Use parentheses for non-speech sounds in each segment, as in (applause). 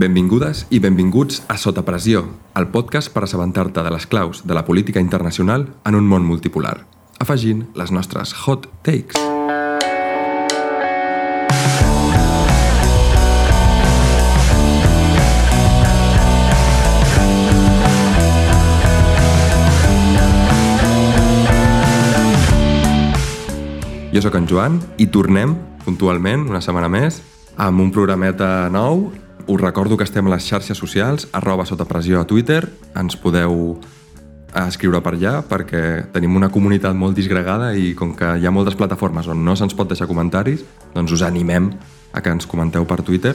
Benvingudes i benvinguts a Sota Pressió, el podcast per assabentar-te de les claus de la política internacional en un món multipolar, afegint les nostres hot takes. Jo sóc en Joan i tornem puntualment una setmana més amb un programeta nou. Us recordo que estem a les xarxes socials, arroba sota pressió a Twitter. Ens podeu escriure per allà perquè tenim una comunitat molt disgregada i com que hi ha moltes plataformes on no se'ns pot deixar comentaris, doncs us animem a que ens comenteu per Twitter.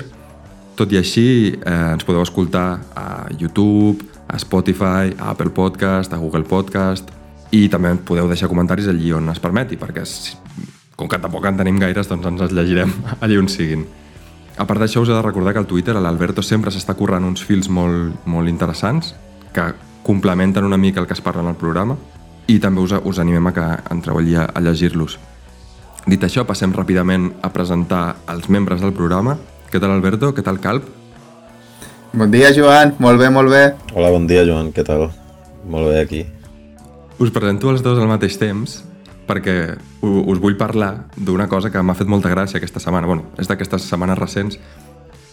Tot i així, eh, ens podeu escoltar a YouTube, a Spotify, a Apple Podcast, a Google Podcast i també podeu deixar comentaris allí on es permeti, perquè com que tampoc en tenim gaires, doncs ens els llegirem (laughs) allí on siguin. A part d'això, us he de recordar que al Twitter l'Alberto sempre s'està currant uns fils molt, molt interessants que complementen una mica el que es parla en el programa i també us, us animem a que entreu allí a, a llegir-los. Dit això, passem ràpidament a presentar els membres del programa. Què tal, Alberto? Què tal, Calp? Bon dia, Joan. Molt bé, molt bé. Hola, bon dia, Joan. Què tal? Molt bé, aquí. Us presento els dos al mateix temps perquè us vull parlar d'una cosa que m'ha fet molta gràcia aquesta setmana. Bueno, és d'aquestes setmanes recents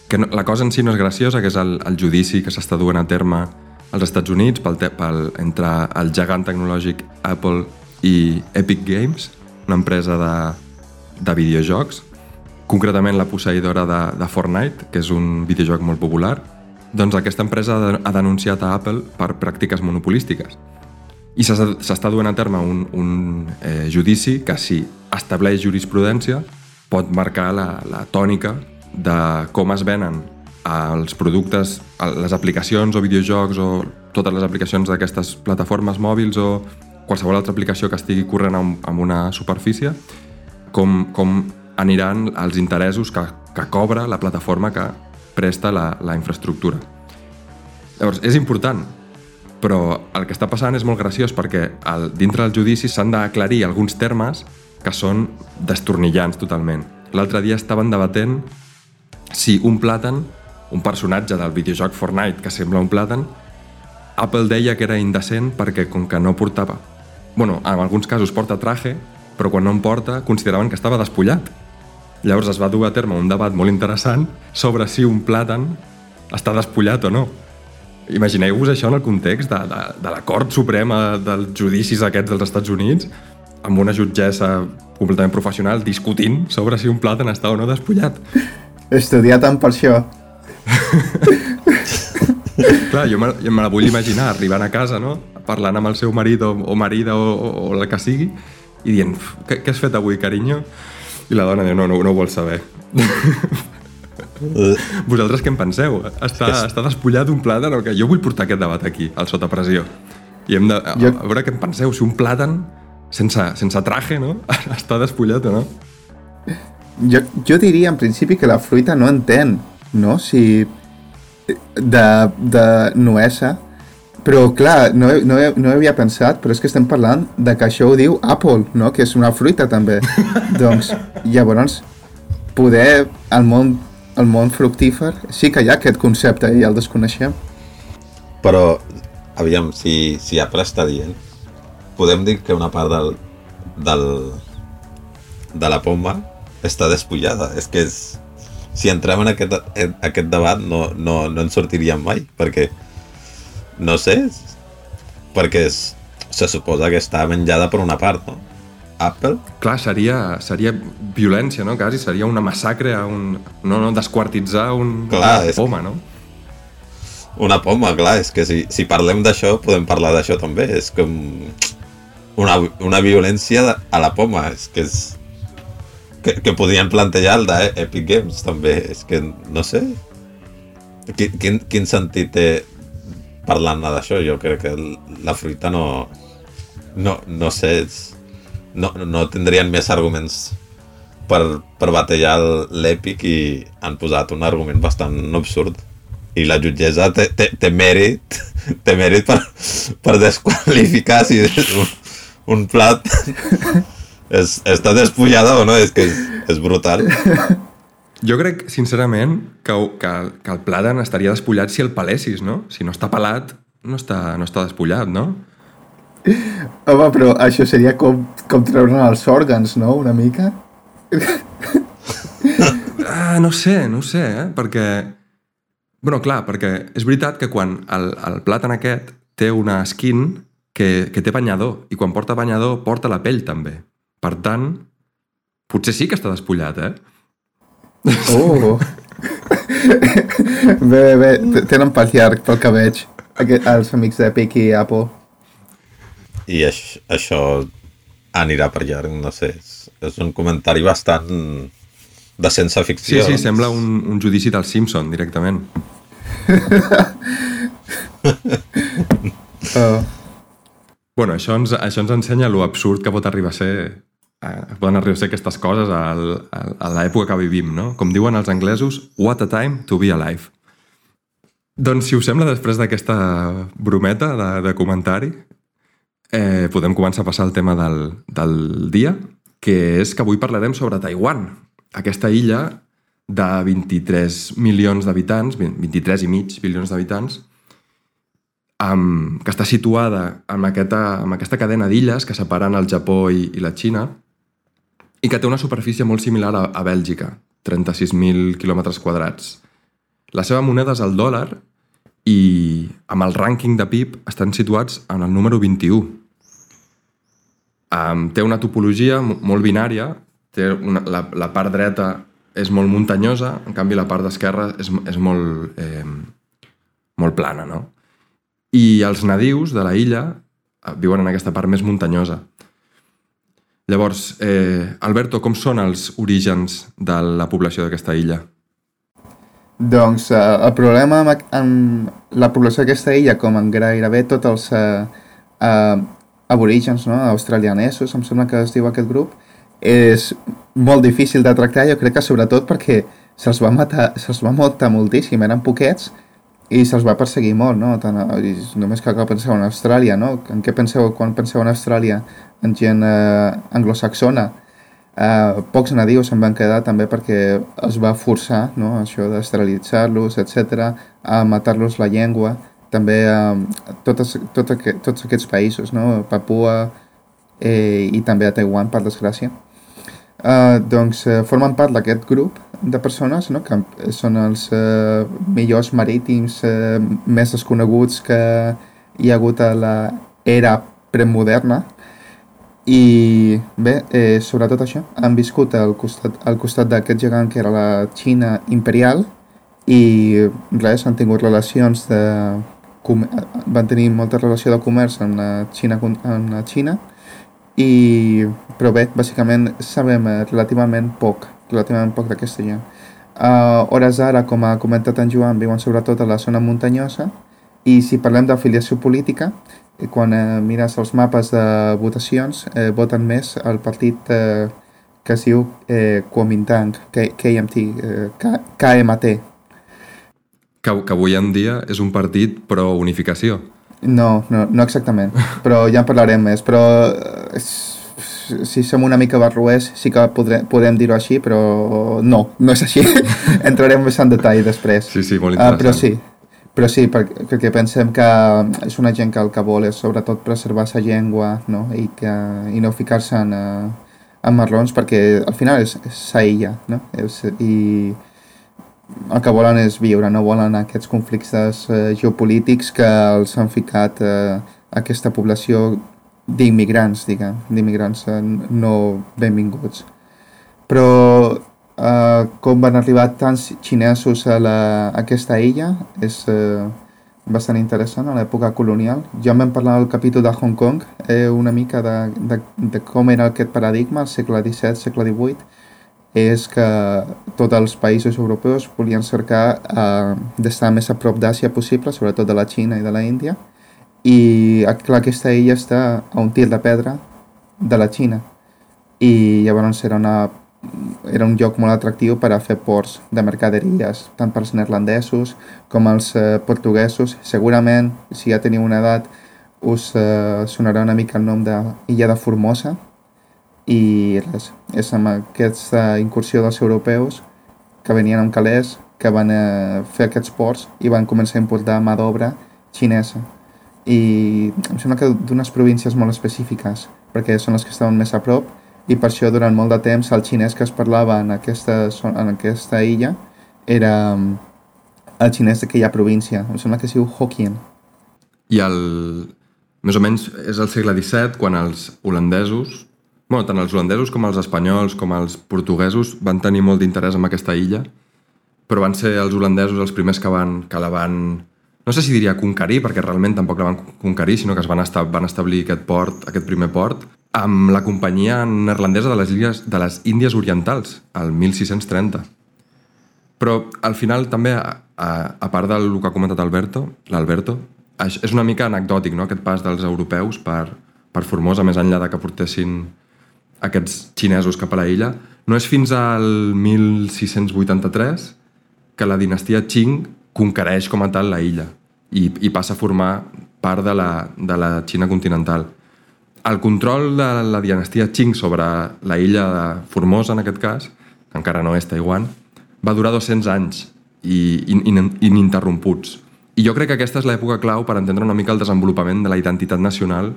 que no, la cosa en si no és graciosa, que és el, el judici que s'està duent a terme als Estats Units pel, pel, entre el gegant tecnològic Apple i Epic Games, una empresa de, de videojocs, concretament la posseïdora de, de Fortnite, que és un videojoc molt popular, doncs aquesta empresa ha denunciat a Apple per pràctiques monopolístiques. I s'està duent a terme un, un eh, judici que, si estableix jurisprudència, pot marcar la, la tònica de com es venen els productes, les aplicacions o videojocs o totes les aplicacions d'aquestes plataformes mòbils o qualsevol altra aplicació que estigui corrent amb una superfície, com, com aniran els interessos que, que cobra la plataforma que presta la, la infraestructura. Llavors, és important, però el que està passant és molt graciós perquè el, dintre del judici s'han d'aclarir alguns termes que són destornillants totalment. L'altre dia estaven debatent si un plàtan un personatge del videojoc Fortnite que sembla un plàtan, Apple deia que era indecent perquè com que no portava... bueno, en alguns casos porta traje, però quan no en porta consideraven que estava despullat. Llavors es va dur a terme un debat molt interessant sobre si un plàtan està despullat o no. Imagineu-vos això en el context de, de, de la Cort Suprema dels judicis aquests dels Estats Units, amb una jutgessa completament professional discutint sobre si un plàtan està o no despullat. Estudiar tant per això. (laughs) Clar, jo me, jo me la vull imaginar arribant a casa, no? Parlant amb el seu marit o, o marida o, o, o el que sigui i dient, què, què has fet avui, carinyo? I la dona diu, no, no, no ho vols saber. (laughs) Vosaltres què en penseu? Està, està despullat un plàtan o què? Jo vull portar aquest debat aquí, al sota pressió. I hem de a, jo... a veure què en penseu, si un plàtan sense, sense traje, no? (laughs) està despullat o no? Jo, jo diria en principi que la fruita no entén, no? Si de, de nuesa però clar, no, no, no havia pensat però és que estem parlant de que això ho diu Apple, no? que és una fruita també (laughs) doncs llavors poder el món, el món fructífer. Sí que hi ha aquest concepte i el desconeixem. Però aviam, si, si Apple està dient podem dir que una part del, del de la pomba està despullada. És que és, si entrem en aquest, en aquest debat no, no, no en sortiríem mai, perquè no sé, perquè és, se suposa que està menjada per una part, no? Apple? Clar, seria, seria violència, no? Quasi seria una massacre, un, no, no, desquartitzar un, clar, una poma, no? Una poma, clar, és que si, si parlem d'això podem parlar d'això també, és com una, una violència a la poma, és que és, que, que podien plantejar el d'Epic Games també, és que no sé quin, quin, quin sentit té parlant d'això, jo crec que la fruita no no, no sé no, no tindrien més arguments per, per batallar l'Epic i han posat un argument bastant absurd i la jutgessa té, té, té mèrit (laughs) té mèrit per, per desqualificar si és un, un plat (laughs) és, està despullada o no? És que és, és brutal. Jo crec, sincerament, que, que, que el plàtan estaria despullat si el pelessis, no? Si no està pelat, no està, no està despullat, no? Home, però això seria com, com treure'n els òrgans, no? Una mica. Ah, no sé, no sé, eh? Perquè... bueno, clar, perquè és veritat que quan el, el plàtan aquest té una skin que, que té banyador, i quan porta banyador porta la pell també. Per tant, potser sí que està despullat, eh? Oh! bé, bé, bé, tenen pas llarg pel que veig. Els amics d'Epic i Apple. I això, això anirà per llarg, no sé. És, és un comentari bastant de sense Sí, ficció. sí, sembla un, un judici del Simpson, directament. Uh, (laughs) Bueno, això ens, això ens ensenya lo absurd que pot arribar a ser eh, poden arribar a ser aquestes coses al, al, a l'època que vivim, no? Com diuen els anglesos, what a time to be alive. Doncs, si us sembla, després d'aquesta brometa de, de comentari, eh, podem començar a passar al tema del, del dia, que és que avui parlarem sobre Taiwan, aquesta illa de 23 milions d'habitants, 23 i mig milions d'habitants, um, que està situada en aquesta, en aquesta cadena d'illes que separen el Japó i, i la Xina i que té una superfície molt similar a, a Bèlgica, 36.000 quilòmetres quadrats. La seva moneda és el dòlar i amb el rànquing de PIB estan situats en el número 21. Um, té una topologia mo- molt binària, té una, la, la part dreta és molt muntanyosa, en canvi la part d'esquerra és, és molt, eh, molt plana, no? I els nadius de la illa eh, viuen en aquesta part més muntanyosa. Llavors, eh, Alberto, com són els orígens de la població d'aquesta illa? doncs uh, el problema amb, amb la població d'aquesta illa, com en gairebé tots els uh, uh, aborígens no? australianesos, em sembla que es diu aquest grup, és molt difícil de tractar, jo crec que sobretot perquè se'ls va matar, se'ls va matar moltíssim, eren poquets i se'ls va perseguir molt, no? Tant, només que penseu en Austràlia, no? En què penseu quan penseu en Austràlia? En gent eh, anglosaxona. Eh, pocs nadius se'n van quedar també perquè es va forçar, no? Això d'esterilitzar-los, etc, a matar-los la llengua. També eh, totes, tot aqu tots aquests països, no? Papua eh, i també a Taiwan, per desgràcia. Uh, doncs uh, formen part d'aquest grup de persones no? que són els uh, millors marítims uh, més desconeguts que hi ha hagut a l'era premoderna i bé, eh, sobretot això, han viscut al costat, al costat d'aquest gegant que era la Xina imperial i res, han tingut relacions de... van tenir molta relació de comerç amb la Xina, amb la Xina i, però bé, bàsicament sabem relativament poc, relativament poc d'aquesta gent. A hores ara, com ha comentat en Joan, viuen sobretot a la zona muntanyosa i si parlem d'afiliació política, eh, quan eh, mires els mapes de votacions, eh, voten més al partit eh, que es diu eh, Kuomintang, K KMT, eh, K KMT. Que, que avui en dia és un partit pro-unificació. No, no, no exactament, però ja en parlarem més, però eh, si som una mica barruers sí que podré, podem dir-ho així, però no, no és així. (laughs) Entrarem més en detall després. Sí, sí, molt Ah, interessant. però sí, però sí, perquè, perquè pensem que és una gent que el que vol és sobretot preservar sa llengua no? I, que, i no ficar-se en, eh, en marrons perquè al final és, és sa illa no? és, i el que volen és viure, no volen aquests conflictes eh, geopolítics que els han ficat eh, aquesta població d'immigrants, diguem, d'immigrants eh, no benvinguts. Però eh, com van arribar tants xinesos a, la, a aquesta illa és eh, bastant interessant a l'època colonial. Ja vam parlar al capítol de Hong Kong, eh, una mica de, de, de com era aquest paradigma al segle XVII, segle XVIII, és que tots els països europeus volien cercar eh, d'estar més a prop d'Àsia possible, sobretot de la Xina i de la Índia, i clar, aquesta illa està a un tir de pedra de la Xina, i llavors era, una, era un lloc molt atractiu per a fer ports de mercaderies, tant pels neerlandesos com els eh, portuguesos. Segurament, si ja teniu una edat, us eh, sonarà una mica el nom de Illa de Formosa, i res, és amb aquesta incursió dels europeus que venien amb calés, que van eh, fer aquests ports i van començar a importar mà d'obra xinesa. I em sembla que d'unes províncies molt específiques, perquè són les que estaven més a prop, i per això durant molt de temps el xinès que es parlava en aquesta, en aquesta illa era mm, el xinès d'aquella província. Em sembla que es diu Hokkien. I el... Més o menys és el segle XVII quan els holandesos, bueno, tant els holandesos com els espanyols com els portuguesos van tenir molt d'interès en aquesta illa, però van ser els holandesos els primers que, van, que la van... No sé si diria conquerir, perquè realment tampoc la van conquerir, sinó que es van, estar, van establir aquest port, aquest primer port, amb la companyia neerlandesa de les, illes, de les Índies Orientals, al 1630. Però al final també, a, a, a part del que ha comentat Alberto, l'Alberto, és una mica anecdòtic, no?, aquest pas dels europeus per, per Formosa, més enllà de que portessin aquests xinesos cap a la illa. No és fins al 1683 que la dinastia Qing conquereix com a tal la illa i, i passa a formar part de la, de la Xina continental. El control de la dinastia Qing sobre la illa de Formosa, en aquest cas, que encara no és Taiwan, va durar 200 anys i, in, ininterromputs. I jo crec que aquesta és l'època clau per entendre una mica el desenvolupament de la identitat nacional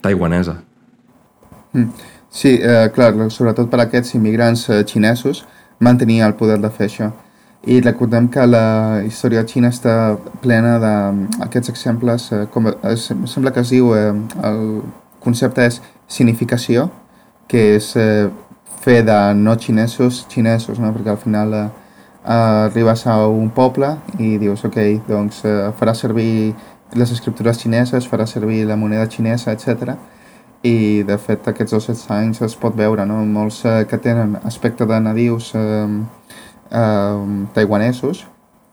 taiwanesa. Mm. Sí, eh, clar, sobretot per aquests immigrants eh, xinesos mantenir el poder de fer això. I recordem que la història de Xina està plena d'aquests exemples, eh, com es, sembla que es diu, eh, el concepte és significació, que és eh, fer de no xinesos xinesos, no? perquè al final eh, arribes a un poble i dius, ok, doncs uh, farà servir les escriptures xineses, farà servir la moneda xinesa, etc. I, de fet, aquests 200 anys es pot veure, no? Molts uh, que tenen aspecte de nadius uh, uh, taiwanesos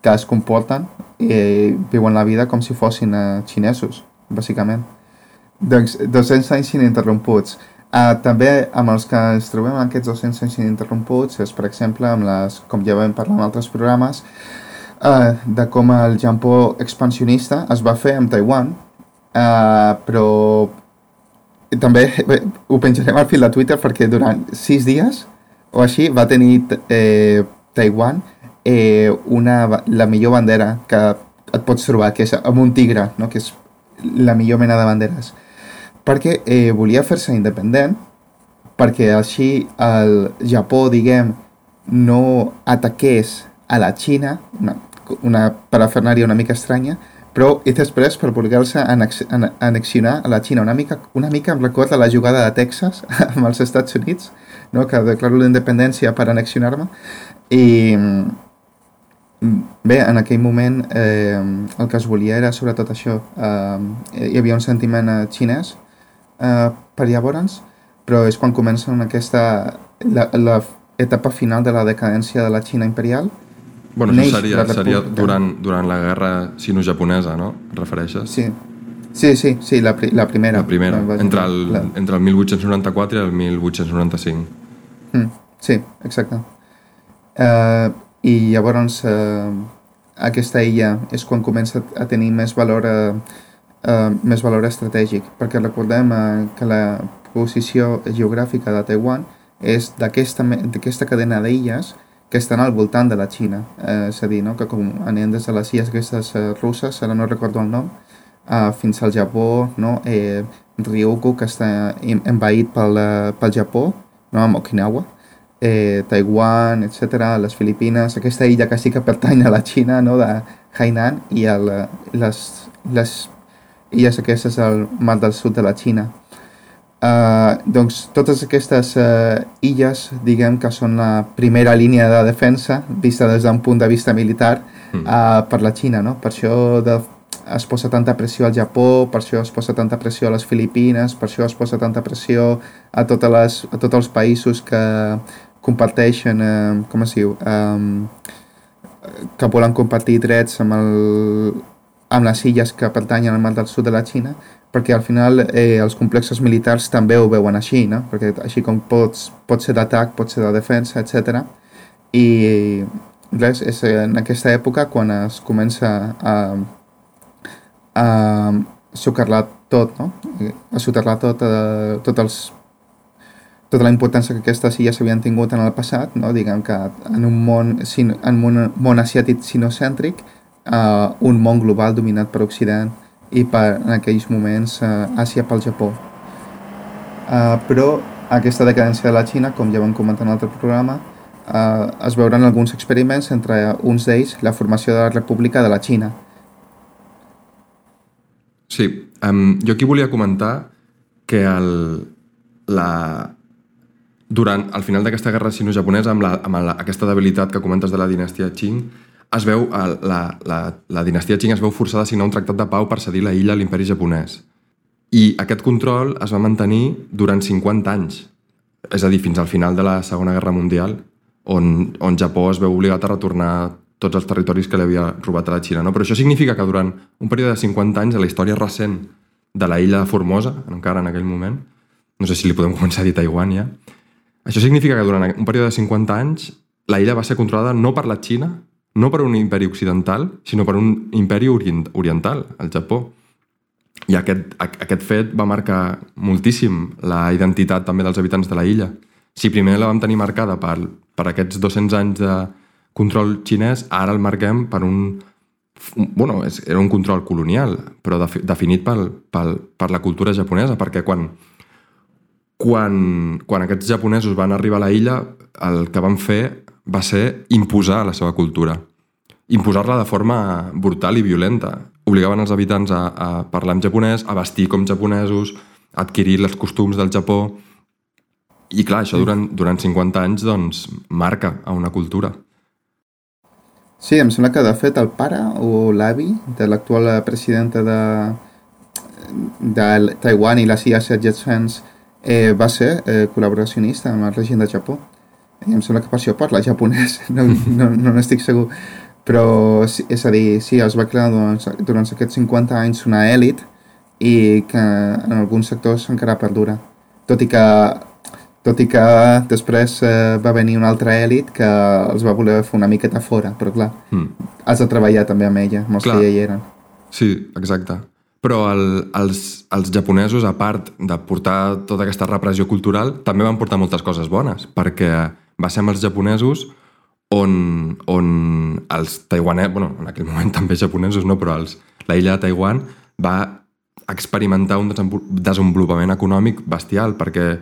que es comporten i viuen la vida com si fossin uh, xinesos, bàsicament. Doncs 200 anys ininterromputs. Uh, també amb els que ens trobem aquests 200 anys ininterromputs és, per exemple, amb les, com ja vam parlar en altres programes, uh, de com el Japó expansionista es va fer amb Taiwan, uh, però també bé, ho penjarem al fil de Twitter perquè durant sis dies o així va tenir eh, Taiwan eh, una, la millor bandera que et pots trobar, que és amb un tigre, no? que és la millor mena de banderes perquè eh, volia fer-se independent, perquè així el Japó, diguem, no ataqués a la Xina, una, una parafernària una mica estranya, però i després per voler-se anexionar a la Xina una mica, una mica em recorda la jugada de Texas (laughs) amb els Estats Units, no? que declaro la independència per anexionar-me i mm, bé, en aquell moment eh, el que es volia era sobretot això eh, hi havia un sentiment eh, xinès eh, per llavors, però és quan comença aquesta, la, la etapa final de la decadència de la Xina imperial. Bueno, això seria, seria durant, durant la guerra sino-japonesa, no? Refereixes? Sí, sí, sí, sí la, pri la primera. La primera, entre el, la... entre el 1894 i el 1895. Mm, sí, exacte. Uh, I llavors uh, aquesta illa és quan comença a tenir més valor uh, eh, més valor estratègic, perquè recordem eh, que la posició geogràfica de Taiwan és d'aquesta cadena d'illes que estan al voltant de la Xina, eh, és a dir, no? que com anem des de les illes aquestes eh, russes, ara no recordo el nom, eh, fins al Japó, no? eh, Ryukyu, que està envaït pel, eh, pel Japó, no? amb Okinawa, eh, Taiwan, etc., les Filipines, aquesta illa que sí que pertany a la Xina, no? de Hainan, i el, les, les illes aquestes al mar del sud de la Xina. Uh, doncs totes aquestes uh, illes, diguem que són la primera línia de defensa vista des d'un punt de vista militar uh, per la Xina, no? Per això de, es posa tanta pressió al Japó, per això es posa tanta pressió a les Filipines, per això es posa tanta pressió a, totes les, a tots els països que comparteixen, uh, com es diu, um, que volen compartir drets amb el, amb les illes que pertanyen al mar del sud de la Xina, perquè al final eh, els complexos militars també ho veuen així, no? perquè així com pots, pot ser d'atac, pot ser de defensa, etc. I res, és en aquesta època quan es comença a, a socarlar tot, no? a soterrar tot, eh, tot els tota la importància que aquestes illes havien tingut en el passat, no? diguem que en un món, en un món asiàtic sinocèntric, eh, un món global dominat per Occident i per, en aquells moments, eh, Àsia pel Japó. Eh, però aquesta decadència de la Xina, com ja vam comentar en l'altre programa, eh, es veuran alguns experiments, entre uns d'ells la formació de la República de la Xina. Sí, um, jo aquí volia comentar que el, la, durant al final d'aquesta guerra sino-japonesa, amb, la, amb la, aquesta debilitat que comentes de la dinastia Qing, es veu, la, la, la dinastia Qing es veu forçada a signar un tractat de pau per cedir la illa a l'imperi japonès. I aquest control es va mantenir durant 50 anys, és a dir, fins al final de la Segona Guerra Mundial, on, on Japó es veu obligat a retornar tots els territoris que li havia robat a la Xina. No? Però això significa que durant un període de 50 anys, a la història recent de la illa de Formosa, encara en aquell moment, no sé si li podem començar a dir Taiwan ja, això significa que durant un període de 50 anys la illa va ser controlada no per la Xina, no per un imperi occidental, sinó per un imperi orient oriental, el Japó. I aquest, aquest fet va marcar moltíssim la identitat també dels habitants de la illa. Si primer la vam tenir marcada per, per aquests 200 anys de control xinès, ara el marquem per un... bueno, és, era un control colonial, però de, definit pel, pel, per la cultura japonesa, perquè quan, quan, quan aquests japonesos van arribar a la illa, el que van fer va ser imposar la seva cultura. Imposar-la de forma brutal i violenta. Obligaven els habitants a, a parlar en japonès, a vestir com japonesos, a adquirir els costums del Japó. I clar, això durant, durant 50 anys doncs, marca a una cultura. Sí, em sembla que de fet el pare o l'avi de l'actual presidenta de, de Taiwan i les illes adjacents eh, va ser eh, col·laboracionista amb el règim de Japó. Em sembla que per això parla japonès, (laughs) no, no, no n'estic segur. Però, és a dir, sí, es va crear durant, durant aquests 50 anys una èlit i que en alguns sectors encara perdura. Tot i que tot i que després eh, va venir una altra èlit que els va voler fer una miqueta fora, però clar, mm. has de treballar també amb ella, amb els clar. que ja hi eren. Sí, exacte. Però el, els, els japonesos, a part de portar tota aquesta repressió cultural, també van portar moltes coses bones, perquè va ser amb els japonesos on, on els taiwanesos, bueno, en aquell moment (laughs) també japonesos, no, però els, la illa de Taiwan va experimentar un desenvolupament econòmic bestial, perquè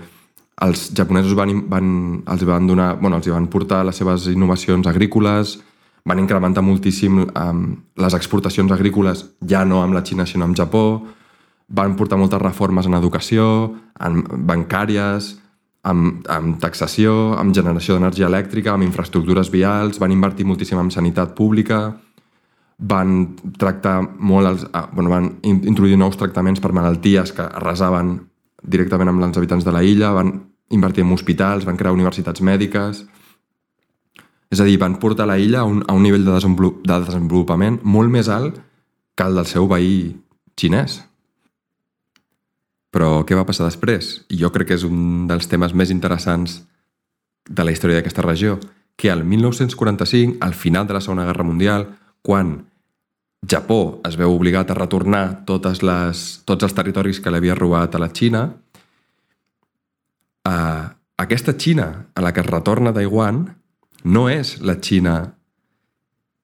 els japonesos van, van, els van donar, bueno, els van portar les seves innovacions agrícoles, van incrementar moltíssim um, les exportacions agrícoles, ja no amb la Xina sinó amb Japó, van portar moltes reformes en educació, en bancàries, amb, amb taxació, amb generació d'energia elèctrica, amb infraestructures vials, van invertir moltíssim en sanitat pública, van tractar molt els, ah, bueno, van introduir nous tractaments per malalties que arrasaven directament amb els habitants de la illa, van invertir en hospitals, van crear universitats mèdiques... És a dir, van portar la illa a un, a un nivell de, desenvolup de desenvolupament molt més alt que el del seu veí xinès. Però què va passar després? I jo crec que és un dels temes més interessants de la història d'aquesta regió, que al 1945, al final de la Segona Guerra Mundial, quan Japó es veu obligat a retornar totes les, tots els territoris que l'havia robat a la Xina, eh, aquesta Xina a la que es retorna Taiwan no és la Xina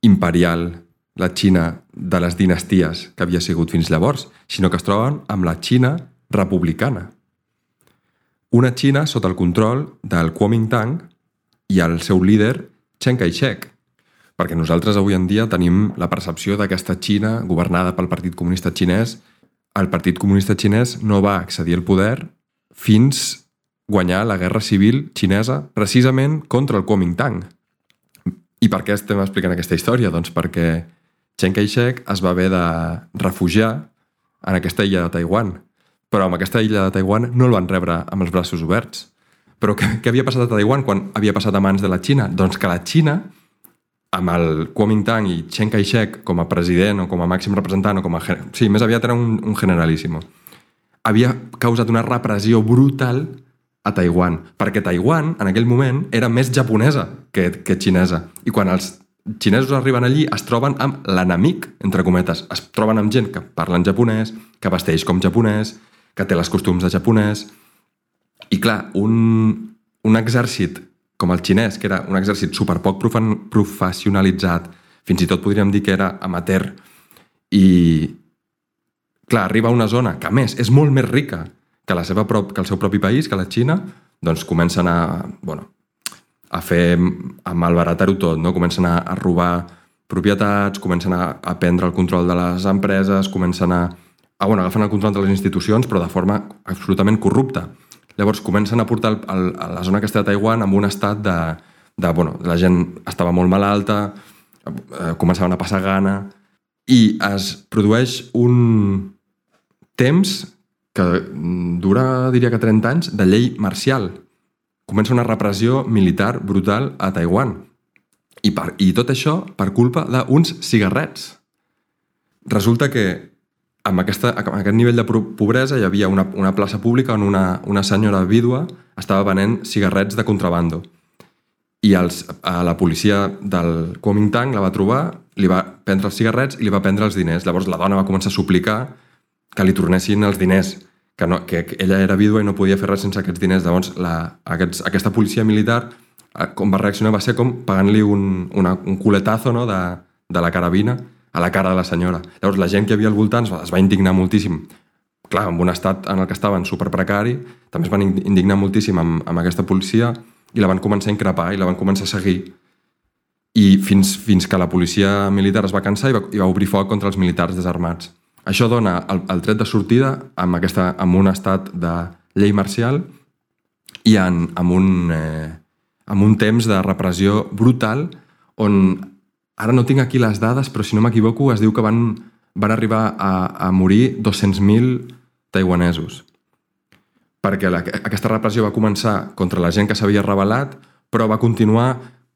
imperial, la Xina de les dinasties que havia sigut fins llavors, sinó que es troben amb la Xina republicana. Una Xina sota el control del Kuomintang i el seu líder Chiang Kai-shek, perquè nosaltres avui en dia tenim la percepció d'aquesta Xina governada pel Partit Comunista Xinès. El Partit Comunista Xinès no va accedir al poder fins guanyar la guerra civil xinesa precisament contra el Kuomintang. I per què estem explicant aquesta història? Doncs perquè Chiang Kai-shek es va haver de refugiar en aquesta illa de Taiwan. Però amb aquesta illa de Taiwan no el van rebre amb els braços oberts. Però què, què havia passat a Taiwan quan havia passat a mans de la Xina? Doncs que la Xina amb el Kuomintang i Chiang Kai-shek com a president o com a màxim representant o com a... Sí, més aviat era un, un generalíssimo. Havia causat una repressió brutal a Taiwan, perquè Taiwan, en aquell moment, era més japonesa que, que xinesa. I quan els xinesos arriben allí, es troben amb l'enemic, entre cometes. Es troben amb gent que parla en japonès, que vesteix com japonès, que té les costums de japonès, I clar, un, un exèrcit com el xinès, que era un exèrcit super poc professionalitzat, fins i tot podríem dir que era amateur, i clar, arriba a una zona que a més és molt més rica que, la seva prop, que el seu propi país, que la Xina, doncs comencen a, bueno, a fer, a malbaratar-ho tot, no? comencen a, a robar propietats, comencen a, a prendre el control de les empreses, comencen a, a bueno, agafen el control de les institucions, però de forma absolutament corrupta. Llavors comencen a portar el, el, a la zona que està de Taiwan amb un estat de, de bueno, la gent estava molt malalta, eh, començaven a passar gana, i es produeix un temps que dura, diria que 30 anys, de llei marcial. Comença una repressió militar brutal a Taiwan. I, per, i tot això per culpa d'uns cigarrets. Resulta que amb, aquesta, amb aquest nivell de pobresa hi havia una, una plaça pública on una, una senyora vídua estava venent cigarrets de contrabando. I els, a la policia del Kuomintang la va trobar, li va prendre els cigarrets i li va prendre els diners. Llavors la dona va començar a suplicar que li tornessin els diners, que, no, que ella era vídua i no podia fer res sense aquests diners. Llavors la, aquests, aquesta policia militar eh, com va reaccionar va ser com pagant-li un, una, un culetazo no, de, de la carabina a la cara de la senyora. Llavors la gent que havia al voltant es va, es va indignar moltíssim. Clar, en un estat en el que estaven superprecari, també es van indignar moltíssim amb, amb aquesta policia i la van començar a increpar i la van començar a seguir i fins, fins que la policia militar es va cansar i va, i va obrir foc contra els militars desarmats. Això dona el, el tret de sortida amb, aquesta, amb un estat de llei marcial i en, amb, un, eh, amb un temps de repressió brutal on, ara no tinc aquí les dades, però si no m'equivoco es diu que van, van arribar a, a morir 200.000 taiwanesos. Perquè la, aquesta repressió va començar contra la gent que s'havia rebel·lat, però va continuar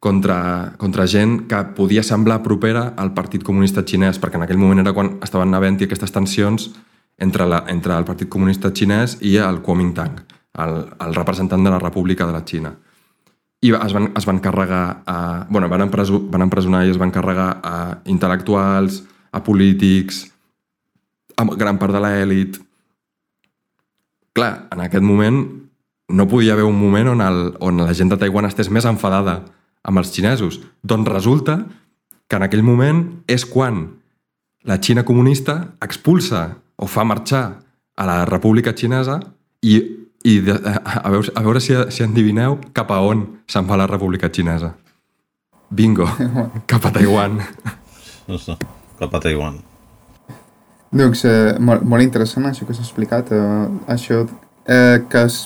contra, contra gent que podia semblar propera al Partit Comunista Xinès, perquè en aquell moment era quan estaven havent-hi aquestes tensions entre, la, entre el Partit Comunista Xinès i el Kuomintang, el, el representant de la República de la Xina. I es van, es van carregar a... Bueno, van, empreso, van empresonar i es van carregar a intel·lectuals, a polítics, a gran part de l'èlit. Clar, en aquest moment no podia haver un moment on, el, on la gent de Taiwan estés més enfadada amb els xinesos? Doncs resulta que en aquell moment és quan la Xina comunista expulsa o fa marxar a la República Xinesa i, i de, a, veure, a veure si, si endivineu cap a on se'n va la República Xinesa. Bingo, (laughs) cap a Taiwan. No sé, cap a Taiwan. Doncs eh, molt, molt interessant això que s'ha explicat. Eh, això eh, que es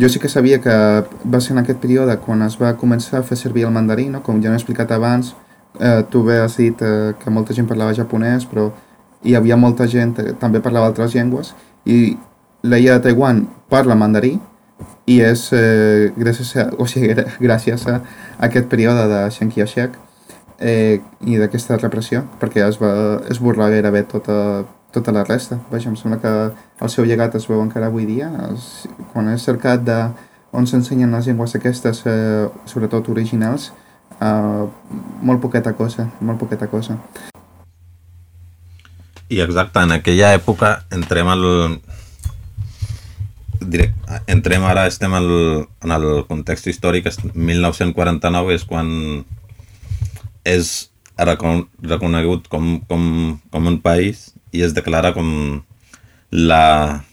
jo sí que sabia que va ser en aquest període quan es va començar a fer servir el mandarí, no? com ja he explicat abans, eh, tu bé has dit eh, que molta gent parlava japonès, però hi havia molta gent que també parlava altres llengües, i l'illa de Taiwan parla mandarí, i és eh, gràcies, a, o sigui, gràcies a aquest període de Chiang Kai-shek eh, i d'aquesta repressió, perquè es va esborrar gairebé tota, tota la resta. Vaja, em sembla que el seu llegat es veu encara avui dia. Es, quan he cercat de on s'ensenyen les llengües aquestes, eh, sobretot originals, eh, molt poqueta cosa, molt poqueta cosa. I exacte, en aquella època entrem al... Direct, entrem ara, estem al, en el context històric, 1949 és quan és reconegut com, com, com un país i es declara com la,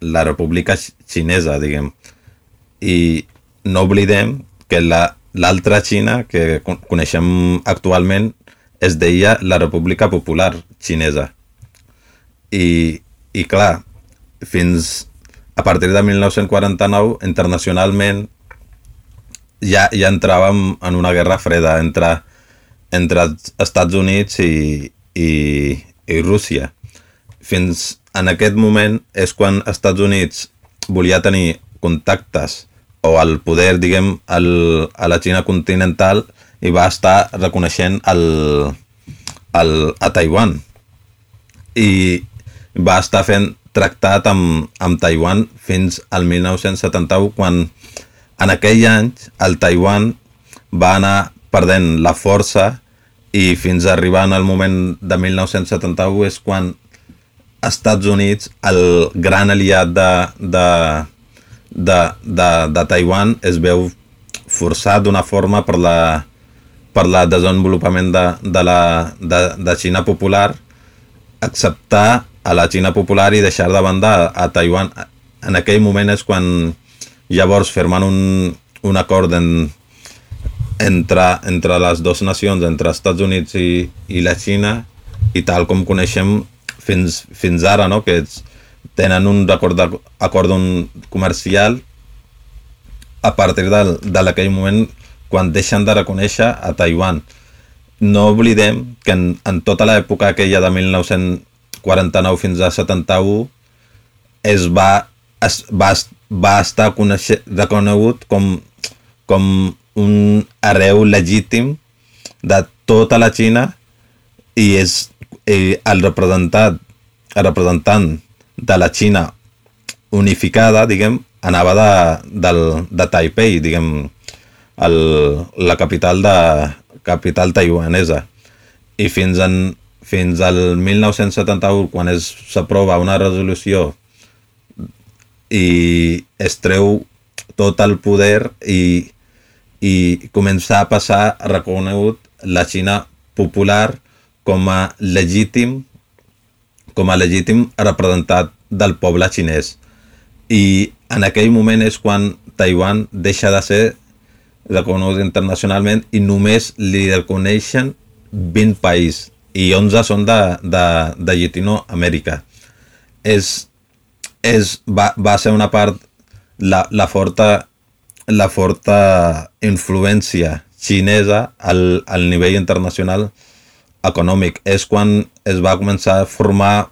la república xinesa, diguem. I no oblidem que l'altra la, Xina que coneixem actualment es deia la República Popular Xinesa. I, i clar, fins a partir de 1949, internacionalment, ja, ja entràvem en una guerra freda entre, entre Estats Units i, i, i Rússia. Fins en aquest moment és quan Estats Units volia tenir contactes o el poder, diguem, el, a la Xina continental i va estar reconeixent el, el, a Taiwan. I va estar fent tractat amb, amb Taiwan fins al 1971, quan en aquell any el Taiwan va anar perdent la força i fins a arribar en el moment de 1971 és quan Estats Units, el gran aliat de, de, de, de, de Taiwan es veu forçat d'una forma per la per la desenvolupament de, de, la, de, de Xina popular acceptar a la Xina popular i deixar de banda a, Taiwan en aquell moment és quan llavors firmen un, un acord en, entre, entre les dues nacions, entre els Estats Units i, i la Xina i tal com coneixem fins, fins ara, no? que ets, tenen un acord, de, acord un comercial a partir d'aquell moment quan deixen de reconèixer a Taiwan. No oblidem que en, en tota l'època aquella de 1949 fins a 71 es va, es, va, va estar reconegut com, com un hereu legítim de tota la Xina i és eh, el representant el representant de la Xina unificada, diguem, anava de, del, de Taipei, diguem, el, la capital de capital taiwanesa. I fins, en, fins al 1971, quan s'aprova una resolució i es treu tot el poder i, i comença a passar reconegut la Xina popular com a legítim com a legítim representat del poble xinès. I en aquell moment és quan Taiwan deixa de ser reconegut internacionalment i només li reconeixen 20 països i 11 són de, de, de Llatinoamèrica. És, és, va, va ser una part la, la forta la forta influència xinesa al, al nivell internacional econòmic. És quan es va començar a formar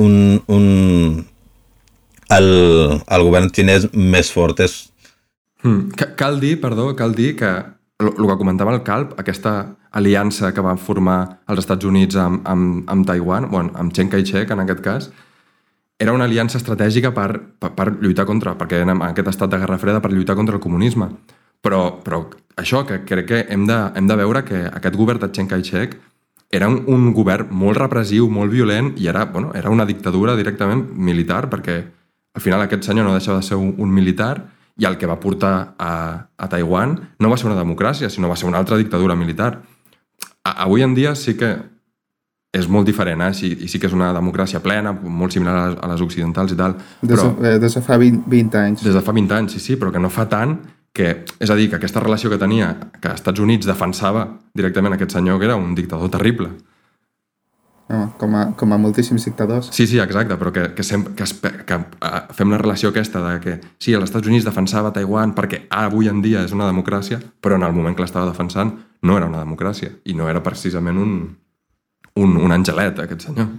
un, un, el, el govern xinès més fort. És... Hmm. Cal dir, perdó, cal dir que el que comentava el Calp, aquesta aliança que van formar els Estats Units amb, amb, amb Taiwan, bueno, amb Chiang Kai-shek en aquest cas, era una aliança estratègica per, per, per lluitar contra, perquè en aquest estat de Guerra Freda per lluitar contra el comunisme. Però, però això, que crec que hem de, hem de veure que aquest govern de Chiang Kai-shek era un, un govern molt repressiu, molt violent, i era, bueno, era una dictadura directament militar, perquè al final aquest senyor no deixava de ser un, un militar i el que va portar a, a Taiwan no va ser una democràcia, sinó va ser una altra dictadura militar. A, avui en dia sí que és molt diferent, eh? Sí, i sí que és una democràcia plena, molt similar a les, a les occidentals i tal. Des, però, de, des de fa 20, 20 anys. Des de fa 20 anys, sí, sí, però que no fa tant que, és a dir, que aquesta relació que tenia, que als Estats Units defensava directament aquest senyor que era un dictador terrible. No, com, a, com a moltíssims dictadors. Sí, sí, exacte, però que, que, sempre, que, que, que uh, fem la relació aquesta de que sí, els Estats Units defensava Taiwan perquè avui en dia és una democràcia, però en el moment que l'estava defensant no era una democràcia i no era precisament un, un, un angelet, aquest senyor.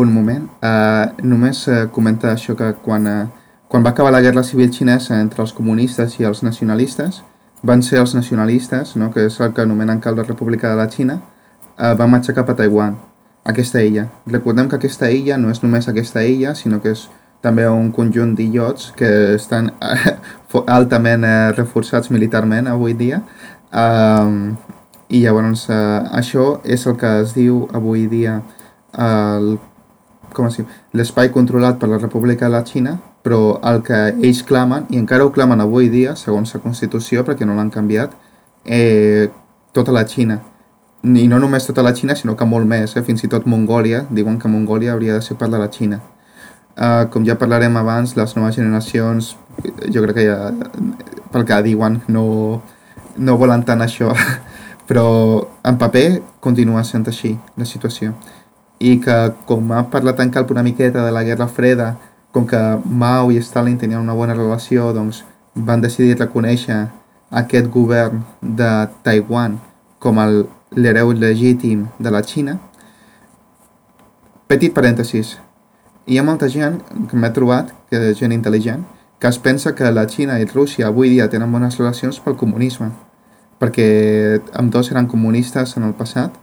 Un moment, uh, només uh, comenta això que quan uh, quan va acabar la guerra civil xinesa entre els comunistes i els nacionalistes, van ser els nacionalistes, no, que és el que anomenen cal la República de la Xina, eh, van marxar cap a Taiwan, aquesta illa. Recordem que aquesta illa no és només aquesta illa, sinó que és també un conjunt d'illots que estan (laughs) altament eh, reforçats militarment avui dia. Um, I llavors eh, això és el que es diu avui dia el, com l'espai controlat per la República de la Xina, però el que ells clamen, i encara ho clamen avui dia, segons la Constitució, perquè no l'han canviat, eh, tota la Xina. I no només tota la Xina, sinó que molt més, eh? fins i tot Mongòlia, diuen que Mongòlia hauria de ser part de la Xina. Uh, com ja parlarem abans, les noves generacions, jo crec que ja, pel que diuen, no, no volen tant això, (laughs) però en paper continua sent així la situació. I que, com ha parlat en Calp una miqueta de la Guerra Freda, com que Mao i Stalin tenien una bona relació, doncs van decidir reconèixer aquest govern de Taiwan com l'hereu legítim de la Xina. Petit parèntesis. Hi ha molta gent que m'he trobat, que és gent intel·ligent, que es pensa que la Xina i Rússia avui dia tenen bones relacions pel comunisme, perquè amb dos eren comunistes en el passat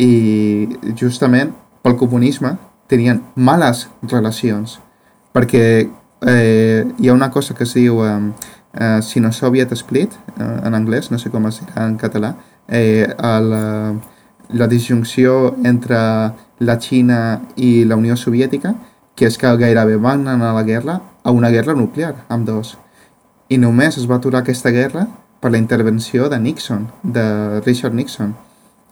i justament pel comunisme tenien males relacions perquè eh, hi ha una cosa que es diu eh, eh, Sino-Soviet Split, eh, en anglès, no sé com es dirà en català, eh, la, la disjunció entre la Xina i la Unió Soviètica, que és que gairebé van anar a la guerra a una guerra nuclear amb dos. I només es va aturar aquesta guerra per la intervenció de Nixon, de Richard Nixon.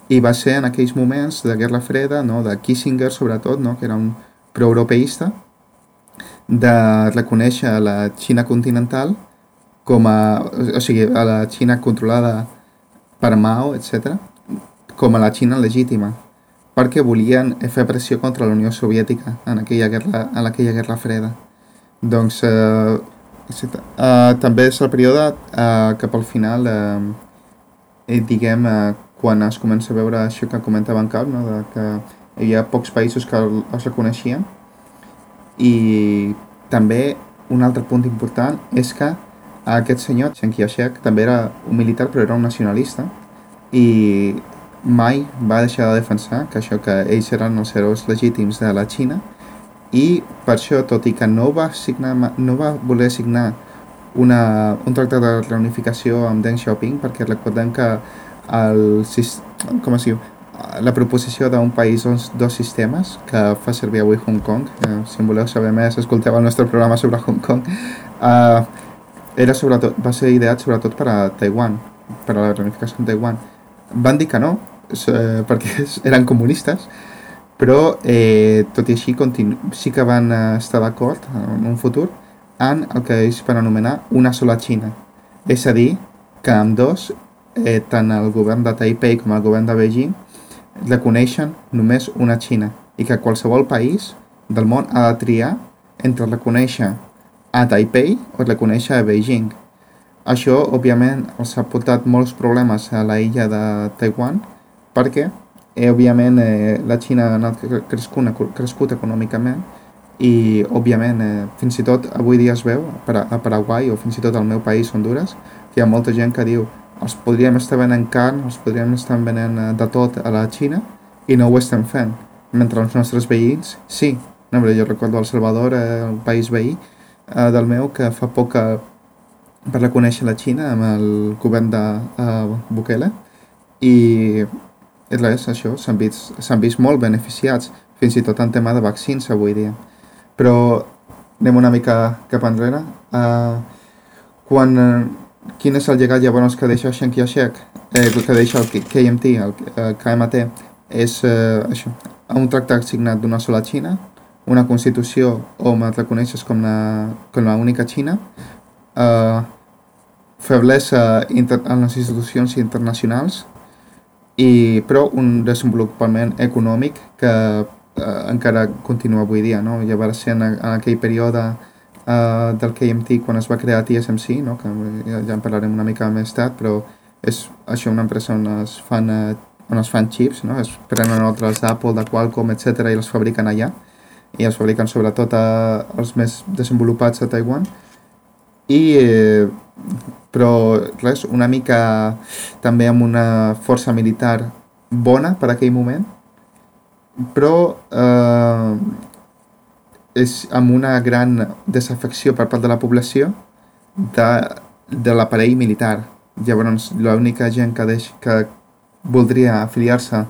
I va ser en aquells moments de Guerra Freda, no, de Kissinger sobretot, no, que era un proeuropeista, de reconèixer la Xina continental com a, o sigui, a la Xina controlada per Mao, etc., com a la Xina legítima, perquè volien fer pressió contra la Unió Soviètica en aquella guerra, en aquella guerra freda. Doncs eh, eh, també és el període eh, que pel final, eh, diguem, eh, quan es comença a veure això que comentava en Cap, no? de que hi havia pocs països que els reconeixien, i també un altre punt important és que aquest senyor, Chiang Kai-shek, també era un militar però era un nacionalista i mai va deixar de defensar que això que ells eren els herois legítims de la Xina i per això, tot i que no va, signar, no va voler signar una, un tractat de reunificació amb Deng Xiaoping perquè recordem que el, com es diu, la proposició d'un país on dos sistemes que fa servir avui Hong Kong, eh, si en voleu saber més escolteu el nostre programa sobre Hong Kong eh, era sobretot, va ser ideat sobretot per a Taiwan per a la reunificació en Taiwan. Van dir que no eh, (laughs) perquè eren comunistes però eh, tot i així sí que van estar d'acord en un futur en el que ells van anomenar una sola Xina. És a dir que amb dos eh, tant el govern de Taipei com el govern de Beijing reconeixen només una Xina i que qualsevol país del món ha de triar entre reconèixer a Taipei o reconèixer a Beijing. Això, òbviament, els ha portat molts problemes a la illa de Taiwan perquè, eh, òbviament, eh, la Xina ha anat crescut, crescut econòmicament i, òbviament, eh, fins i tot avui dia es veu a Paraguai o fins i tot al meu país, Honduras, que hi ha molta gent que diu els podríem estar venent carn, els podríem estar venent eh, de tot a la Xina i no ho estem fent. Mentre els nostres veïns, sí. No, jo recordo El Salvador, eh, el país veí eh, del meu, que fa poc que per reconèixer la Xina amb el govern de uh, Bukele i res, això, s'han vist, vist molt beneficiats, fins i tot en tema de vaccins avui dia. Però anem una mica cap enrere. Uh, quan quin és el llegat llavors que deixa Chiang Kai-shek, eh, que deixa el KMT, el, el KMT, és eh, això, un tractat signat d'una sola Xina, una constitució on et reconeixes com la, com la única Xina, eh, feblesa inter, en les institucions internacionals, i, però un desenvolupament econòmic que eh, encara continua avui dia. No? Llavors, en, en aquell període uh, del KMT quan es va crear TSMC, no? que ja, ja en parlarem una mica més tard, però és això una empresa on es fan, uh, on es fan chips, no? es prenen altres d'Apple, de Qualcomm, etc i els fabriquen allà i els fabriquen sobretot a, els més desenvolupats a Taiwan i eh, però res, una mica també amb una força militar bona per aquell moment però eh, és amb una gran desafecció per part de la població de, de l'aparell militar. Llavors, l'única gent que, deix, que voldria afiliar-se a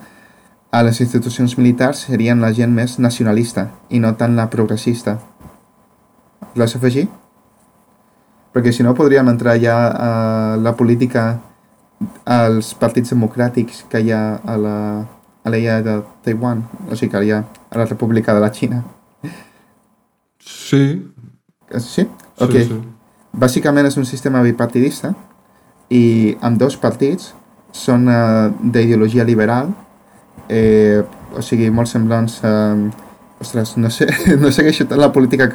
les institucions militars serien la gent més nacionalista i no tant la progressista. Vols afegir? Perquè si no podríem entrar ja a la política als partits democràtics que hi ha a la, a l'illa de Taiwan, o sigui que hi ha a la República de la Xina. Sí. Sí? Ok. Sí, sí. Bàsicament és un sistema bipartidista i amb dos partits són uh, d'ideologia liberal, eh, o sigui, molt semblants a... Uh, ostres, no sé, (laughs) no segueixo tant la política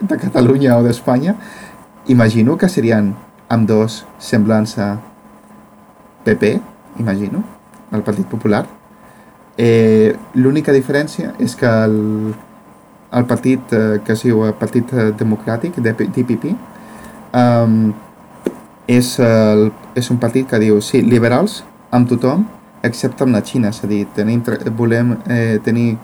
de Catalunya o d'Espanya. Imagino que serien amb dos semblants a PP, imagino, el Partit Popular. Eh, L'única diferència és que el, el partit eh, que es diu el Partit eh, Democràtic, DPP, um, és, el, és un partit que diu, sí, liberals amb tothom, excepte amb la Xina, és a dir, tenim, volem eh, tenir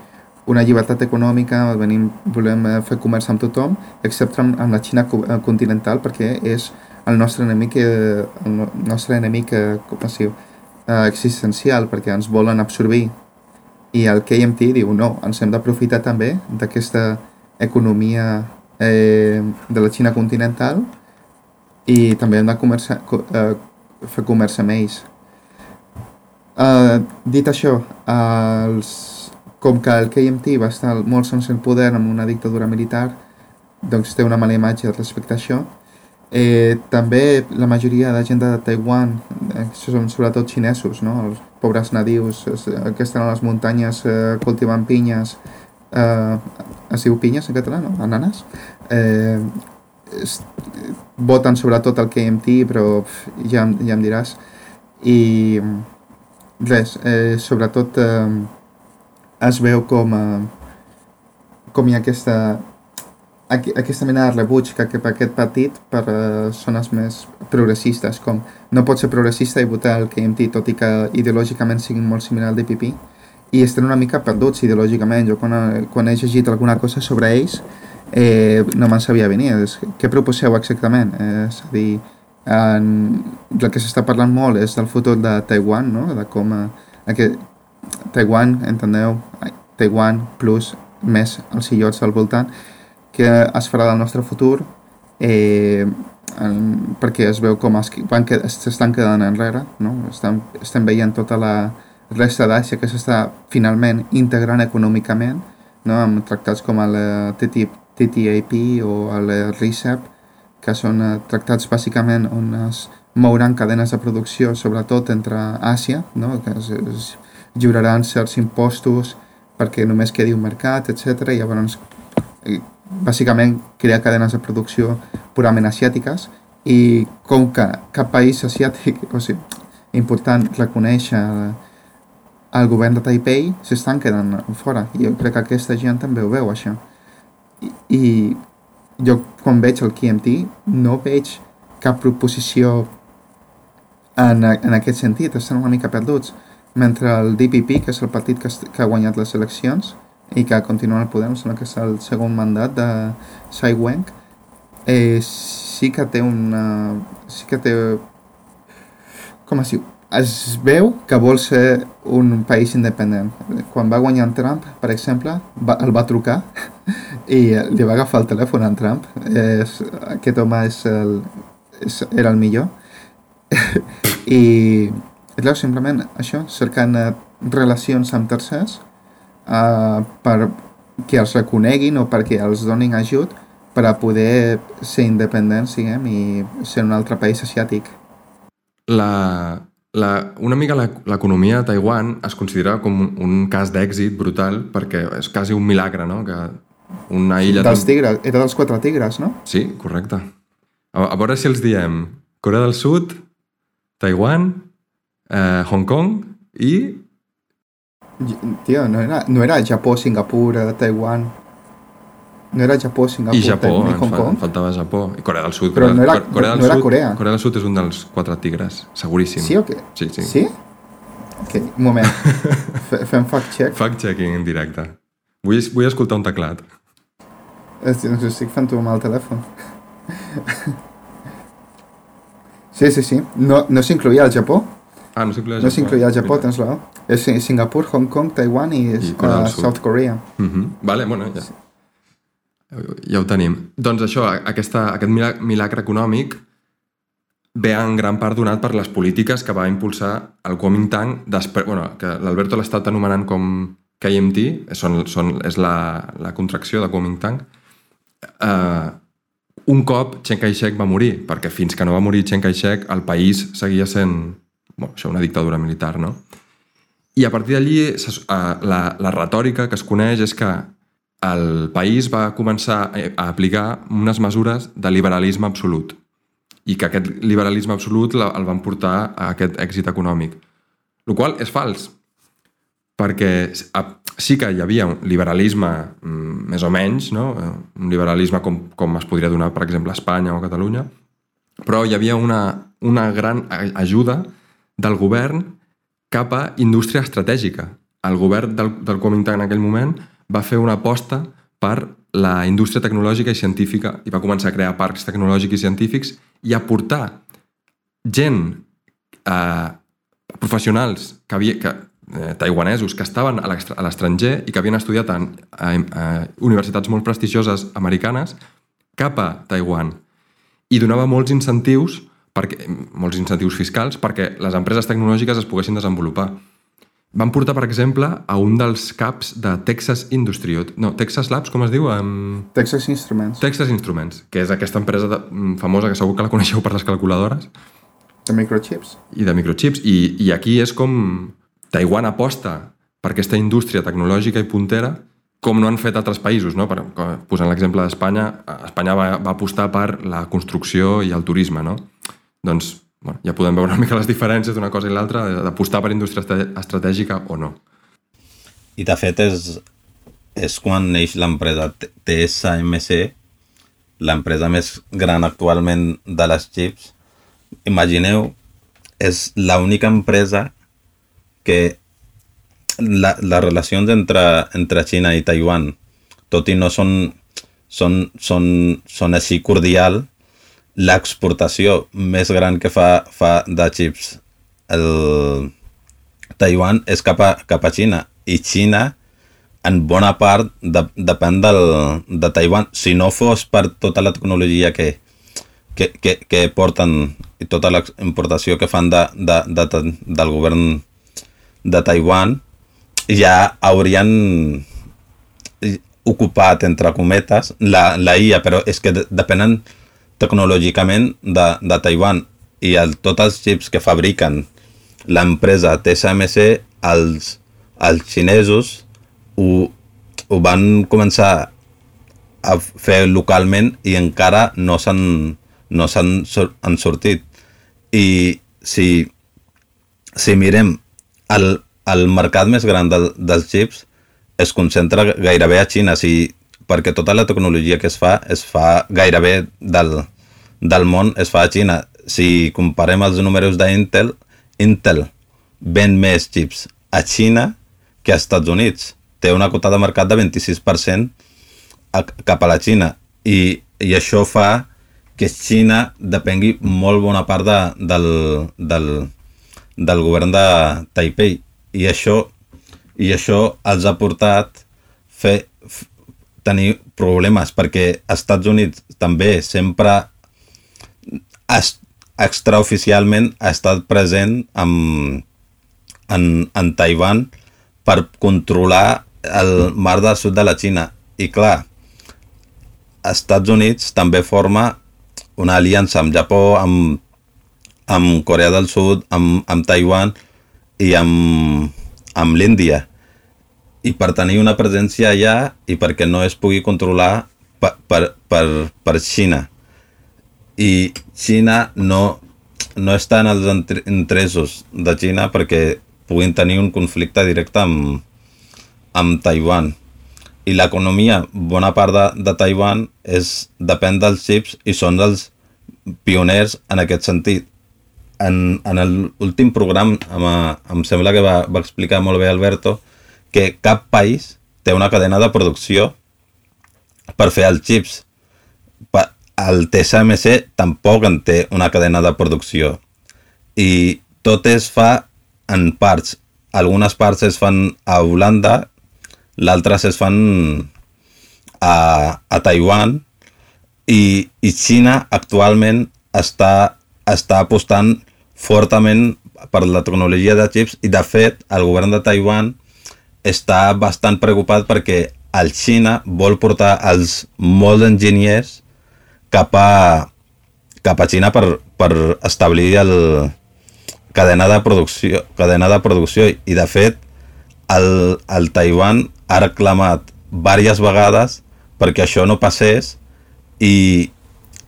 una llibertat econòmica, venim, volem eh, fer comerç amb tothom, excepte amb, amb la Xina eh, continental, perquè és el nostre enemic, eh, el nostre enemic com es diu, eh, existencial, perquè ens volen absorbir i el KMT diu no, ens hem d'aprofitar també d'aquesta economia eh, de la Xina continental i també hem de comerça, co, eh, fer comerç amb ells. Uh, dit això, els, com que el KMT va estar molts anys en poder amb una dictadura militar, doncs té una mala imatge respecte a això. Eh, també la majoria de gent de Taiwan, eh, són sobretot xinesos, no? els pobres nadius eh, que estan a les muntanyes eh, cultivant pinyes, eh, es diu pinyes en català, no? Ananes. Eh, es, voten sobretot el KMT, però ja, ja em diràs. I res, eh, sobretot eh, es veu com, eh, com hi ha aquesta, aquesta mena de rebuig que cap aquest partit per uh, zones més progressistes, com no pot ser progressista i votar el KMT, tot i que ideològicament siguin molt similar al DPP, i estan una mica perduts ideològicament. Jo quan, quan he llegit alguna cosa sobre ells eh, no me'n sabia venir. Què proposeu exactament? Eh, és a dir, en, el que s'està parlant molt és del futur de Taiwan, no? de com eh, aquest, Taiwan, enteneu, Taiwan plus més els illots al voltant, que es farà del nostre futur eh, en, perquè es veu com s'estan quedant enrere, no? estem, estem veient tota la resta d'Àsia que s'està finalment integrant econòmicament no? amb tractats com el TTIP, TTIP o el RCEP, que són eh, tractats bàsicament on es mouran cadenes de producció, sobretot entre Àsia, no? que es, es lliuraran certs impostos perquè només quedi un mercat, etc. I llavors, eh, bàsicament, crear cadenes de producció purament asiàtiques i com que cap país asiàtic, (laughs) o sigui, important reconeix el, el govern de Taipei, s'estan quedant fora. I jo crec que aquesta gent també ho veu, això. I, i jo, quan veig el KMT, no veig cap proposició en, en aquest sentit, estan una mica perduts mentre el DPP, que és el partit que, que ha guanyat les eleccions i que continua al poder, em sembla que és el segon mandat de Tsai Weng, eh, sí que té una... sí que té... com es diu? Es veu que vol ser un país independent. Quan va guanyar en Trump, per exemple, va, el va trucar (laughs) i li va agafar el telèfon a en Trump. És, aquest home és el, és, era el millor. (laughs) I clar, simplement això, cercant eh, relacions amb tercers eh, per que els reconeguin o perquè els donin ajut per a poder ser independents, diguem, i ser un altre país asiàtic. La, la, una mica l'economia de Taiwan es considera com un, un cas d'èxit brutal perquè és quasi un milagre, no? Que una illa... Dels tigres, era dels quatre tigres, no? Sí, correcte. A, a veure si els diem Corea del Sud, Taiwan, eh, Hong Kong i... Tio, no era, no era Japó, Singapur, eh, Taiwan... No era Japó, Singapur, I Japó, Taiwan, Hong Kong? faltava Japó. I Corea del Sud. Però Corea, no era, Corea del no era Sud, Corea. Corea del Sud és un dels quatre tigres, seguríssim. Sí o què? Sí, sí. Sí? Ok, un moment. (laughs) Fem fact-check. Fact-checking en directe. Vull, vull escoltar un teclat. Estic, estic fent-ho amb el telèfon. (laughs) Sí, sí, sí. No, no s'incloïa el Japó? Ah, no s'incloïa No s'incloïa el Japó, tens raó. És Singapur, Hong Kong, Taiwan i, I Corea uh. South Korea. Uh -huh. Vale, bueno, ja. Ja ho tenim. Doncs això, aquesta, aquest mila- milagre econòmic ve en gran part donat per les polítiques que va impulsar el Kuomintang, després, bueno, que l'Alberto l'ha estat anomenant com KMT, són, són, és la, la contracció de Kuomintang, eh, un cop Chiang Kai-shek va morir, perquè fins que no va morir Chiang Kai-shek el país seguia sent bueno, això, una dictadura militar, no? I a partir d'allí eh, la, la retòrica que es coneix és que el país va començar a- a aplicar unes mesures de liberalisme absolut i que aquest liberalisme absolut el van portar a aquest èxit econòmic. El qual és fals, perquè sí que hi havia un liberalisme mm, més o menys, no? Eh, un liberalisme com, com es podria donar, per exemple, a Espanya o a Catalunya, però hi havia una, una gran ajuda del govern cap a indústria estratègica. El govern del, del Kuomintang en aquell moment va fer una aposta per la indústria tecnològica i científica i va començar a crear parcs tecnològics i científics i a portar gent, eh, professionals que havia, que, eh, taiwanesos que estaven a a l'estranger i que havien estudiat en, en, en universitats molt prestigioses americanes cap a Taiwan i donava molts incentius, perquè, molts incentius fiscals perquè les empreses tecnològiques es poguessin desenvolupar. Van portar, per exemple, a un dels caps de Texas Industry, no, Texas Labs, com es diu? Um... Texas Instruments. Texas Instruments, que és aquesta empresa de, mm, famosa que segur que la coneixeu per les calculadores. De microchips. I de microchips. I, i aquí és com Taiwan aposta per aquesta indústria tecnològica i puntera com no han fet altres països, no? Per, posant l'exemple d'Espanya, Espanya va, va apostar per la construcció i el turisme, no? Doncs bueno, ja podem veure una mica les diferències d'una cosa i l'altra, d'apostar per indústria estratègica o no. I de fet és, és quan neix l'empresa TSMC, l'empresa més gran actualment de les chips. Imagineu, és l'única empresa que la, les relacions entre, entre Xina i Taiwan, tot i no són, són, són, són així cordial, l'exportació més gran que fa, fa de chips el Taiwan és cap a, cap a Xina. I Xina en bona part de, depèn del, de Taiwan. Si no fos per tota la tecnologia que, que, que, que porten i tota la importació que fan de, de, de, del govern de Taiwan ja haurien ocupat, entre cometes, la, la IA, però és que depenen tecnològicament de, de Taiwan i el, tots els xips que fabriquen l'empresa TSMC, els, els xinesos ho, ho van començar a fer localment i encara no s'han no s'han han sortit. I si, si mirem el, el mercat més gran del, dels xips es concentra gairebé a Xina, si, perquè tota la tecnologia que es fa es fa gairebé del, del món es fa a Xina. Si comparem els números d'Intel, Intel ven més xips a Xina que als Estats Units. Té una quota de mercat de 26% a, cap a la Xina i, i això fa que Xina depengui molt bona part de, del, del, del govern de Taipei i això, i això els ha portat fer, tenir problemes perquè Estats Units també sempre es, extraoficialment ha estat present en, en, en Taiwan per controlar el mar del sud de la Xina i clar Estats Units també forma una aliança amb Japó, amb, amb Corea del Sud, amb, amb Taiwan i amb, amb l'Índia. I per tenir una presència allà i perquè no es pugui controlar per, per, per, per Xina. I Xina no, no està en els interessos de Xina perquè puguin tenir un conflicte directe amb, amb Taiwan. I l'economia, bona part de, de Taiwan, és, depèn dels xips i són els pioners en aquest sentit en, en l'últim programa em, em sembla que va, va explicar molt bé Alberto que cap país té una cadena de producció per fer els xips. El TSMC tampoc en té una cadena de producció. I tot es fa en parts. Algunes parts es fan a Holanda, l'altres es fan a, a Taiwan i, i Xina actualment està, està apostant fortament per la tecnologia de chips i de fet el govern de Taiwan està bastant preocupat perquè el Xina vol portar els molts enginyers cap a, cap a Xina per, per establir el cadena de producció, cadena de producció. I de fet el, el Taiwan ha reclamat diverses vegades perquè això no passés i,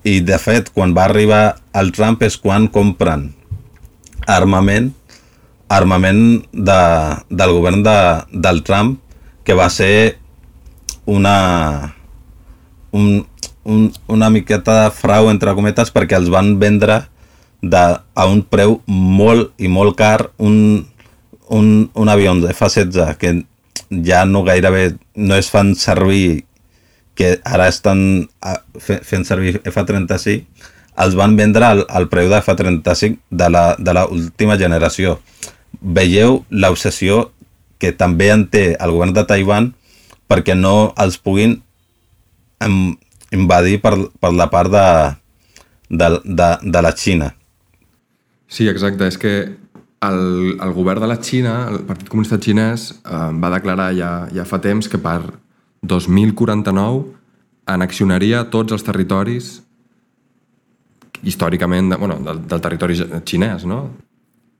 i de fet quan va arribar el Trump és quan compren armament armament de, del govern de, del Trump que va ser una un, un, una miqueta de frau entre cometes perquè els van vendre de, a un preu molt i molt car un, un, un avió de F-16 que ja no gairebé no es fan servir que ara estan fent servir F-35 els van vendre al, al preu de F-35 de la, de la última generació. Veieu l'obsessió que també en té el govern de Taiwan perquè no els puguin invadir per, per la part de, de, de, de la Xina. Sí, exacte. És que el, el govern de la Xina, el Partit Comunista Xinès, eh, va declarar ja, ja fa temps que per 2049 anexionaria tots els territoris històricament de, bueno, del, del territori xinès, no?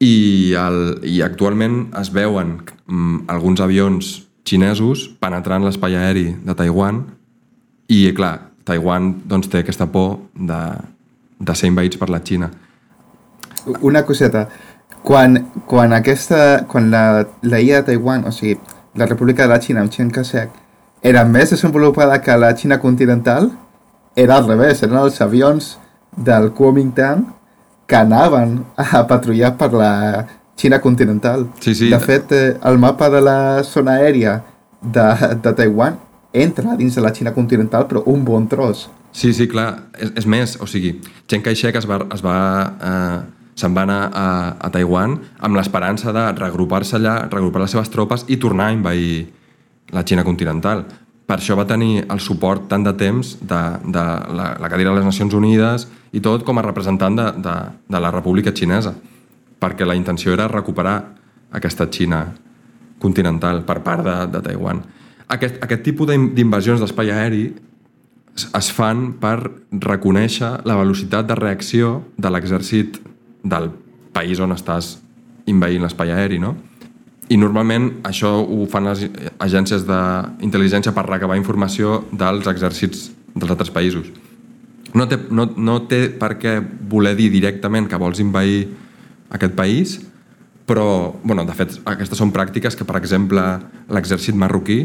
I, el, i actualment es veuen mm, alguns avions xinesos penetrant l'espai aeri de Taiwan i, clar, Taiwan doncs, té aquesta por de, de ser invadits per la Xina. Una coseta. Quan, quan, aquesta, quan la, la illa de Taiwan, o sigui, la República de la Xina amb Chiang Kai-shek, era més desenvolupada que la Xina continental, era al revés, eren els avions del Kuomintang que anaven a patrullar per la Xina continental. Sí, sí. De fet, eh, el mapa de la zona aèria de, de Taiwan entra dins de la Xina continental, però un bon tros. Sí, sí, clar. És, és més, o sigui, Chiang Kai-shek es va, es va eh, se'n va anar a, a Taiwan amb l'esperança de regrupar-se allà, regrupar les seves tropes i tornar a invair la Xina continental. Per això va tenir el suport tant de temps de, de la, la cadira de les Nacions Unides i tot com a representant de, de, de la República Xinesa, perquè la intenció era recuperar aquesta Xina continental per part de, de Taiwan. Aquest, aquest tipus d'invasions d'espai aeri es fan per reconèixer la velocitat de reacció de l'exèrcit del país on estàs inveint l'espai aeri, no? I normalment això ho fan les agències d'intel·ligència per recabar informació dels exèrcits dels altres països. No té, no, no té per què voler dir directament que vols invair aquest país, però, bueno, de fet, aquestes són pràctiques que, per exemple, l'exèrcit marroquí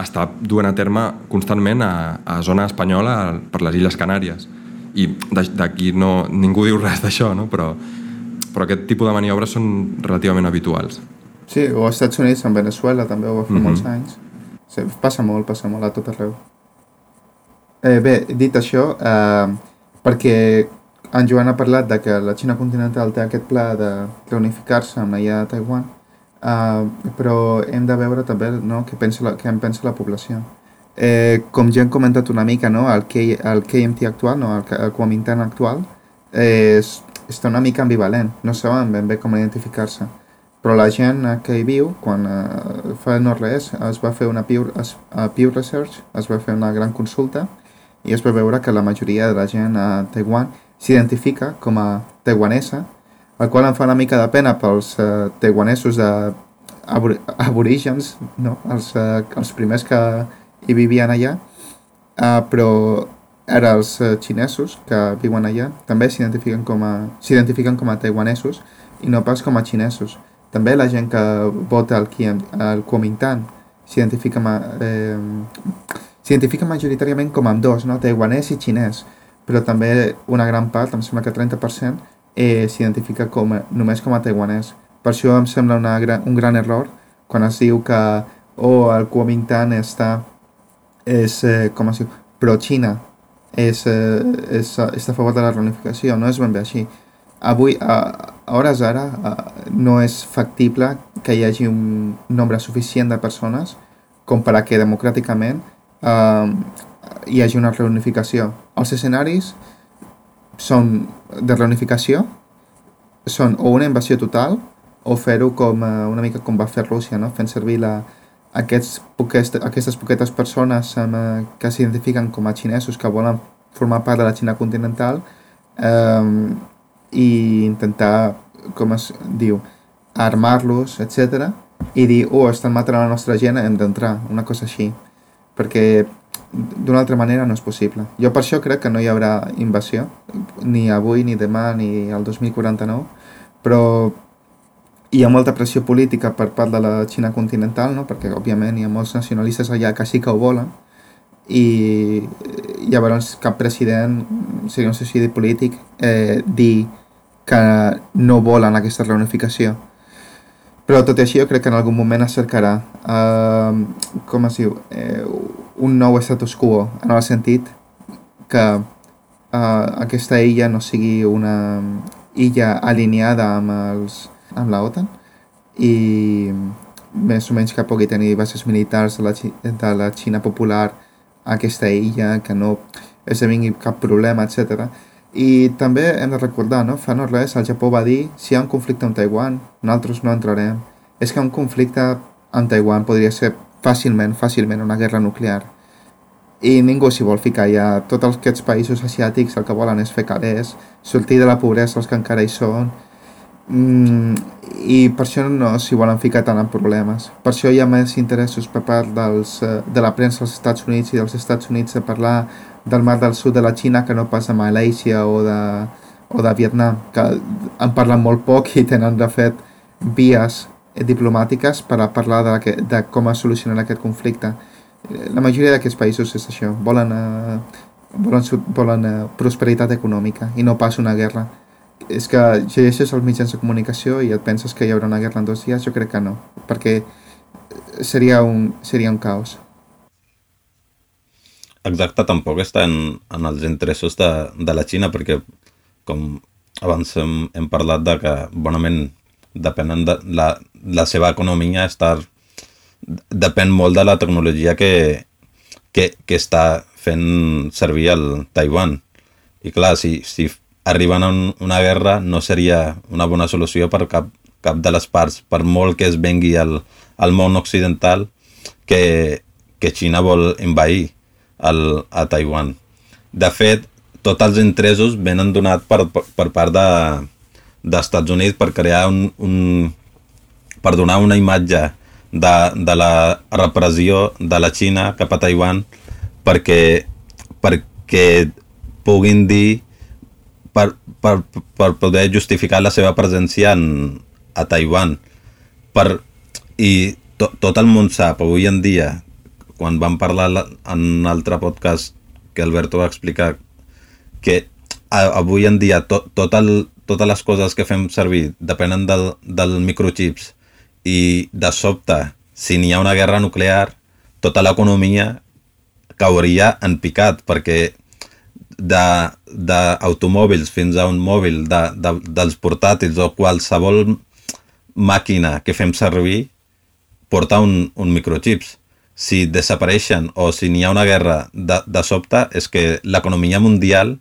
està duent a terme constantment a, a zona espanyola per les Illes Canàries i d'aquí no, ningú diu res d'això, no? però, però aquest tipus de maniobres són relativament habituals. Sí, o als Estats Units, en Venezuela també ho va fer mm -hmm. molts anys. Sí, passa molt, passa molt a tot arreu. Eh, bé, dit això, eh, perquè en Joan ha parlat de que la Xina continental té aquest pla de reunificar-se amb la illa de Taiwan, eh, però hem de veure també no, què, pensa la, què en pensa la població eh, com ja hem comentat una mica, no, el, K, el KMT actual, no, el, el Kuomintang actual, eh, és, està una mica ambivalent, no saben ben bé com identificar-se. Però la gent que hi viu, quan eh, fa no res, es va fer una Pew, es, a Pew Research, es va fer una gran consulta i es va veure que la majoria de la gent a Taiwan s'identifica com a taiwanesa, el qual em fa una mica de pena pels eh, taiwanesos de abor aborígens, no? els, eh, els primers que, i vivien allà, uh, però ara els uh, xinesos que viuen allà també s'identifiquen com a com a taiwanesos i no pas com a xinesos. També la gent que vota al, al Kuomintang s'identifica eh, s'identifica majoritàriament com amb dos, no? taiwanès i xinès, però també una gran part, em sembla que 30%, eh, s'identifica com, només com a taiwanès. Per això em sembla una, un gran error quan es diu que oh, el Kuomintang està és, eh, com es diu, pro-Xina, és, eh, és, està a favor de la reunificació, no és ben bé així. Avui, a, a hores ara, a, no és factible que hi hagi un nombre suficient de persones com per a que democràticament eh, hi hagi una reunificació. Els escenaris són de reunificació són o una invasió total o fer-ho com eh, una mica com va fer Rússia, no? fent servir la, aquests, poques, aquestes poquetes persones eh, que s'identifiquen com a xinesos que volen formar part de la Xina continental eh, i intentar, com es diu, armar-los, etc. i dir, oh, estan matant la nostra gent, hem d'entrar, una cosa així. Perquè d'una altra manera no és possible. Jo per això crec que no hi haurà invasió, ni avui, ni demà, ni el 2049, però hi ha molta pressió política per part de la Xina continental, no? perquè òbviament hi ha molts nacionalistes allà que sí que ho volen, i llavors cap president seria un suïcidi polític eh, dir que no volen aquesta reunificació. Però tot i així jo crec que en algun moment es cercarà eh, com es diu, eh, un nou status quo, en el sentit que eh, aquesta illa no sigui una illa alineada amb els amb la OTAN i més o menys que pugui tenir bases militars de la, de la Xina popular aquesta illa, que no esdevingui cap problema, etc. I també hem de recordar, no? fa no res, el Japó va dir si hi ha un conflicte amb Taiwan, nosaltres no entrarem. És que un conflicte amb Taiwan podria ser fàcilment, fàcilment una guerra nuclear. I ningú s'hi vol ficar ja. Tots aquests països asiàtics el que volen és fer calés, sortir de la pobresa els que encara hi són, mm, i per això no s'hi volen ficar tant en problemes. Per això hi ha més interessos per part dels, eh, de la premsa dels Estats Units i dels Estats Units de parlar del mar del sud de la Xina que no pas de Malàisia o de, o de Vietnam, que en parlen molt poc i tenen, de fet, vies diplomàtiques per a parlar de, de com es solucionarà aquest conflicte. La majoria d'aquests països és això, volen, eh, volen, volen eh, prosperitat econòmica i no pas una guerra. És que llegeixes els mitjans de comunicació i et penses que hi haurà una guerra en dos dies, jo crec que no, perquè seria un, seria un caos. Exacte, tampoc està en, en els interessos de, de la Xina, perquè com abans hem, hem parlat de que bonament depenen de la, la seva economia està depèn molt de la tecnologia que, que, que està fent servir el Taiwan. I clar, si, si arriben a un, una guerra no seria una bona solució per cap, cap de les parts, per molt que es vengui al, al món occidental que, que Xina vol envair el, a Taiwan. De fet, tots els interessos venen donat per, per, per part de, d'Estats Units per crear un, un per donar una imatge de, de la repressió de la Xina cap a Taiwan perquè, perquè puguin dir per, per, per poder justificar la seva presència en, a Taiwan per, i to, tot el món sap avui en dia quan vam parlar en un altre podcast que Alberto va explicar que avui en dia tot, tot el, totes les coses que fem servir depenen del, del microchips i de sobte, si n'hi ha una guerra nuclear, tota l'economia cauria en picat perquè d'automòbils fins a un mòbil, de, de, dels portàtils o qualsevol màquina que fem servir porta un, un microchips. Si desapareixen o si n'hi ha una guerra de, de sobte, és que l'economia mundial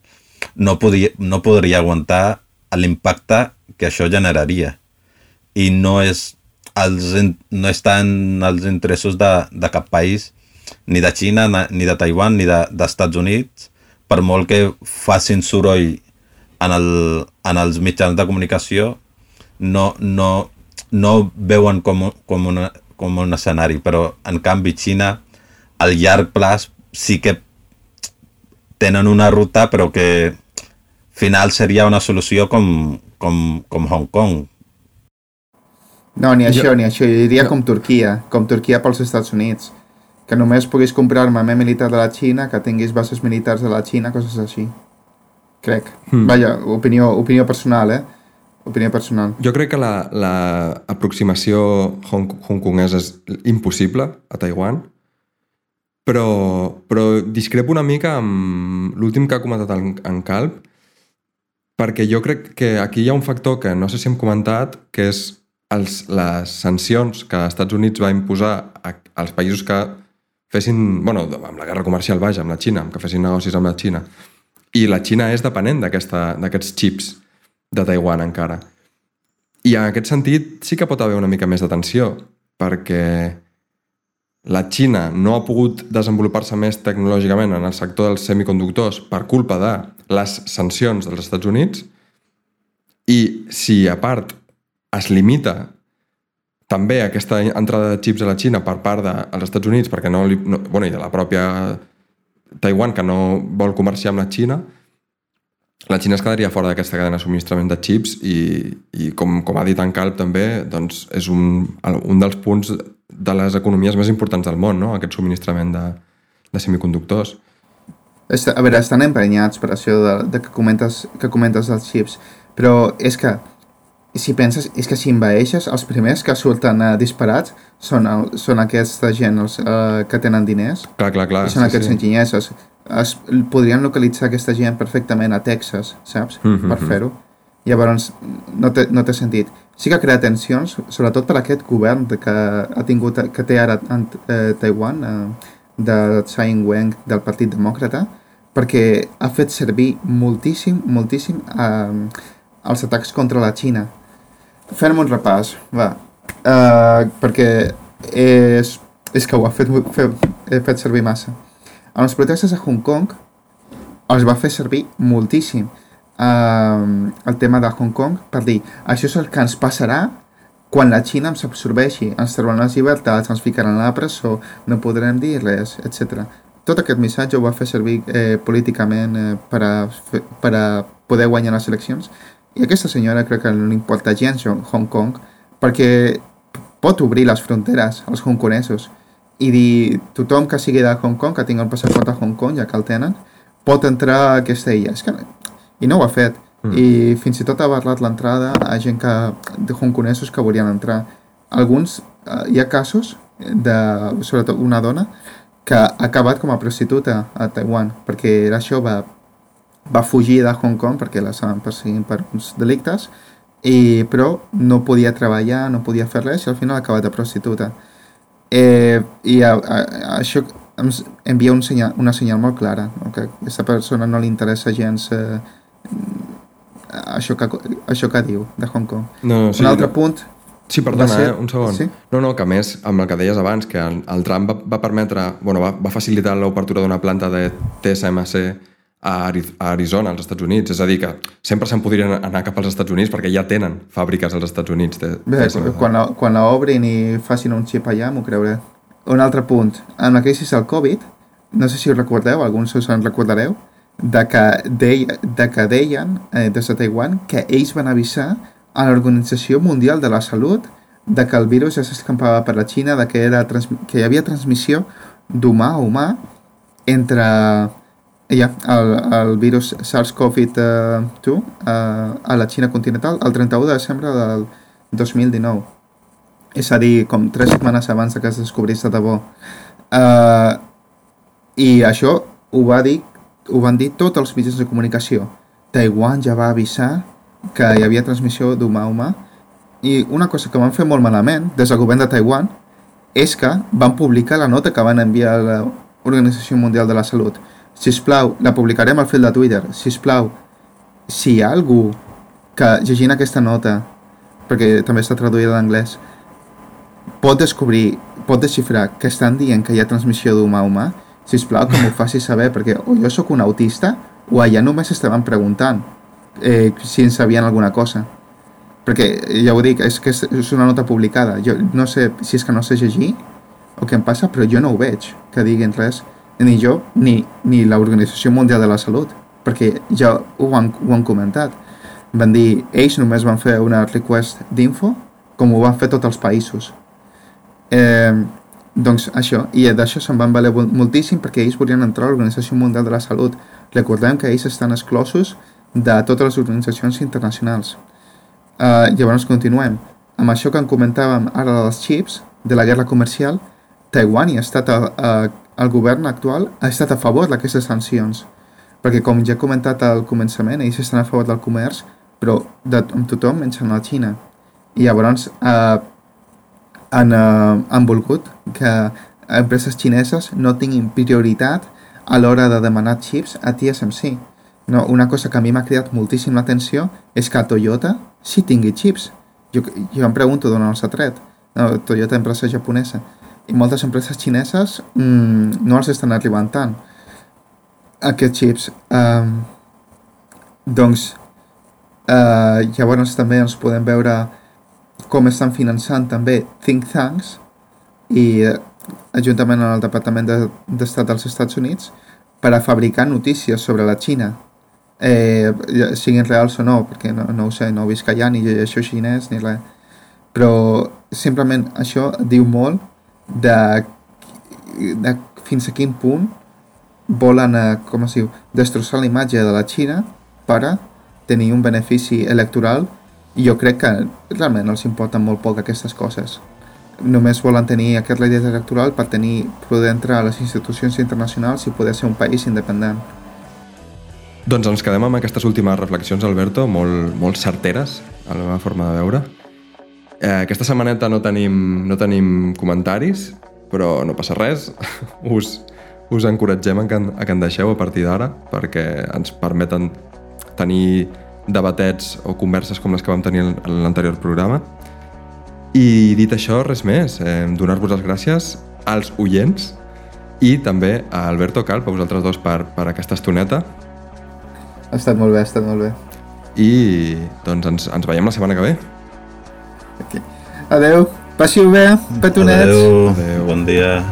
no, podia, no podria aguantar l'impacte que això generaria. I no, és els, no està en els interessos de, de cap país, ni de Xina, ni de Taiwan, ni d'Estats de, Units, per molt que facin soroll en, el, en els mitjans de comunicació, no, no, no veuen com, com, una, com un escenari, però en canvi Xina, al llarg plaç, sí que tenen una ruta però que final seria una solució com, com, com Hong Kong. No, ni això, jo... ni això. Jo diria no. com Turquia, com Turquia pels Estats Units. Que només puguis comprar armament militar de la Xina, que tinguis bases militars de la Xina, coses així. Crec. Hmm. Vaja, opinió, opinió personal, eh? Opinió personal. Jo crec que l'aproximació la, hong, hongkonesa és impossible a Taiwan, però, però discrepo una mica amb l'últim que ha comentat en, en Calp, perquè jo crec que aquí hi ha un factor que no sé si hem comentat, que és els, les sancions que els Estats Units va imposar a, als països que fessin, bueno, amb la guerra comercial, vaja, amb la Xina, que fessin negocis amb la Xina. I la Xina és dependent d'aquests xips de Taiwan encara. I en aquest sentit sí que pot haver una mica més de tensió, perquè la Xina no ha pogut desenvolupar-se més tecnològicament en el sector dels semiconductors per culpa de les sancions dels Estats Units i si a part es limita també aquesta entrada de xips a la Xina per part dels Estats Units perquè no, li, no bueno, i de la pròpia Taiwan que no vol comerciar amb la Xina la Xina es quedaria fora d'aquesta cadena de subministrament de xips i, i com, com ha dit en Calp també, doncs és un, un dels punts de les economies més importants del món, no? aquest subministrament de, de semiconductors. A veure, estan emprenyats per això de, de que, comentes, que comentes dels xips, però és que si penses, és que si envaeixes, els primers que surten uh, disparats són, el, són aquesta gent els, uh, que tenen diners. Clar, clar, clar. I són sí, aquests sí. enginyesos. Es, podrien localitzar aquesta gent perfectament a Texas, saps? Mm -hmm. Per fer-ho. Llavors, no té, no té sentit. Sí que crea tensions, sobretot per aquest govern que ha tingut, que té ara en eh, Taiwan, eh, de Tsai Ing-wen del Partit Demòcrata perquè ha fet servir moltíssim, moltíssim eh, els atacs contra la Xina. Fem un repàs, va, uh, perquè és, és que ho ha fet, fet, he fet servir massa. En les protestes a Hong Kong els va fer servir moltíssim uh, el tema de Hong Kong per dir això és el que ens passarà quan la Xina ens absorbeixi, ens trauran les llibertats, ens ficaran a la presó, no podrem dir res, etc. Tot aquest missatge ho va fer servir eh, políticament eh, per, a, per a poder guanyar les eleccions i aquesta senyora crec que no li importa gens Hong Kong perquè pot obrir les fronteres als hongkonesos i dir tothom que sigui de Hong Kong, que tingui el passaport a Hong Kong, ja que el tenen, pot entrar a aquesta illa. És que, I no ho ha fet. Mm. I fins i tot ha parlat l'entrada a gent que, de hongkonesos que volien entrar. Alguns, eh, hi ha casos, de, sobretot una dona, que ha acabat com a prostituta a Taiwan, perquè era això, va, fugir de Hong Kong perquè la estaven perseguint per uns delictes, i, però no podia treballar, no podia fer res i al final ha acabat de prostituta. Eh, I a, a, a, això ens envia un senyal, una senyal molt clara, no? que a aquesta persona no li interessa gens eh, això, que, això que diu de Hong Kong. No, no, sí, un altre no. punt Sí, perdona, ser- eh? un segon. Sí? No, no, que a més, amb el que deies abans, que el, el Trump va, va permetre, bueno, va, va facilitar l'obertura d'una planta de TSMC a, Ari- a Arizona, als Estats Units. És a dir, que sempre se'n podrien anar cap als Estats Units perquè ja tenen fàbriques als Estats Units. De, Bé, TSMC. quan, la, quan la obrin i facin un xip allà, m'ho creuré. Un altre punt. En la crisi del Covid, no sé si us recordeu, alguns us en recordareu, de que, deia, de que deien eh, des de Taiwan que ells van avisar a l'Organització Mundial de la Salut de que el virus ja s'escampava per la Xina, de que, era que hi havia transmissió d'humà a humà entre ja, el, el virus SARS-CoV-2 eh, a la Xina continental el 31 de desembre del 2019. És a dir, com tres setmanes abans que es descobrís de debò. Uh, I això ho, va dir, ho van dir tots els mitjans de comunicació. Taiwan ja va avisar que hi havia transmissió d'humà a humà i una cosa que van fer molt malament des del govern de Taiwan és que van publicar la nota que van enviar a l'Organització Mundial de la Salut. Si us plau, la publicarem al fil de Twitter. Si us plau, si hi ha algú que llegint aquesta nota, perquè també està traduïda a l'anglès, pot descobrir, pot desxifrar que estan dient que hi ha transmissió d'humà a humà, si us plau, que m'ho faci saber, perquè o jo sóc un autista o allà només estaven preguntant eh, si en sabien alguna cosa. Perquè, ja ho dic, és que és una nota publicada. Jo no sé si és que no sé llegir o què em passa, però jo no ho veig que diguin res, ni jo ni, ni l'Organització Mundial de la Salut, perquè ja ho han, ho han comentat. Van dir, ells només van fer una request d'info, com ho van fer tots els països. Eh, doncs això, i d'això se'n van valer mol- moltíssim perquè ells volien entrar a l'Organització Mundial de la Salut. Recordem que ells estan exclosos de totes les organitzacions internacionals. Uh, llavors continuem. Amb això que en comentàvem ara dels xips, de la guerra comercial, Taiwan i ha estat a, a, el govern actual ha estat a favor d'aquestes sancions. Perquè com ja he comentat al començament, ells estan a favor del comerç, però de, amb tothom menys amb la Xina. I llavors eh, han, eh, han volgut que empreses xineses no tinguin prioritat a l'hora de demanar xips a TSMC. No, una cosa que a mi m'ha cridat moltíssim l'atenció és que Toyota sí tingui xips. Jo, jo em pregunto d'on els ha tret. No, Toyota, empresa japonesa. I moltes empreses xineses mm, no els estan arribant tant aquests xips. Um, doncs, uh, llavors també ens podem veure com estan finançant també think tanks i eh, juntament amb el Departament de- d'Estat dels Estats Units per a fabricar notícies sobre la Xina eh, siguin reals o no perquè no, no ho sé, no visc allà ni llegeixo xinès ni res però simplement això diu molt de, de fins a quin punt volen, eh, com es diu, destrossar la imatge de la Xina per a tenir un benefici electoral i jo crec que realment els importen molt poc aquestes coses. Només volen tenir aquest rèdit electoral per tenir poder entrar a les institucions internacionals i poder ser un país independent. Doncs ens quedem amb aquestes últimes reflexions, Alberto, molt, molt certeres, a la meva forma de veure. Eh, aquesta setmaneta no tenim, no tenim comentaris però no passa res. (laughs) us, us encoratgem a que, a que en deixeu a partir d'ara, perquè ens permeten tenir debatets o converses com les que vam tenir en l'anterior programa. I dit això, res més. Eh, Donar-vos les gràcies als oients i també a Alberto Calp, a vosaltres dos, per, per aquesta estoneta. Ha estat molt bé, ha estat molt bé. I doncs ens, ens veiem la setmana que ve. Aquí. Adeu, passi-ho bé, petonets. Adéu, Adéu. bon dia.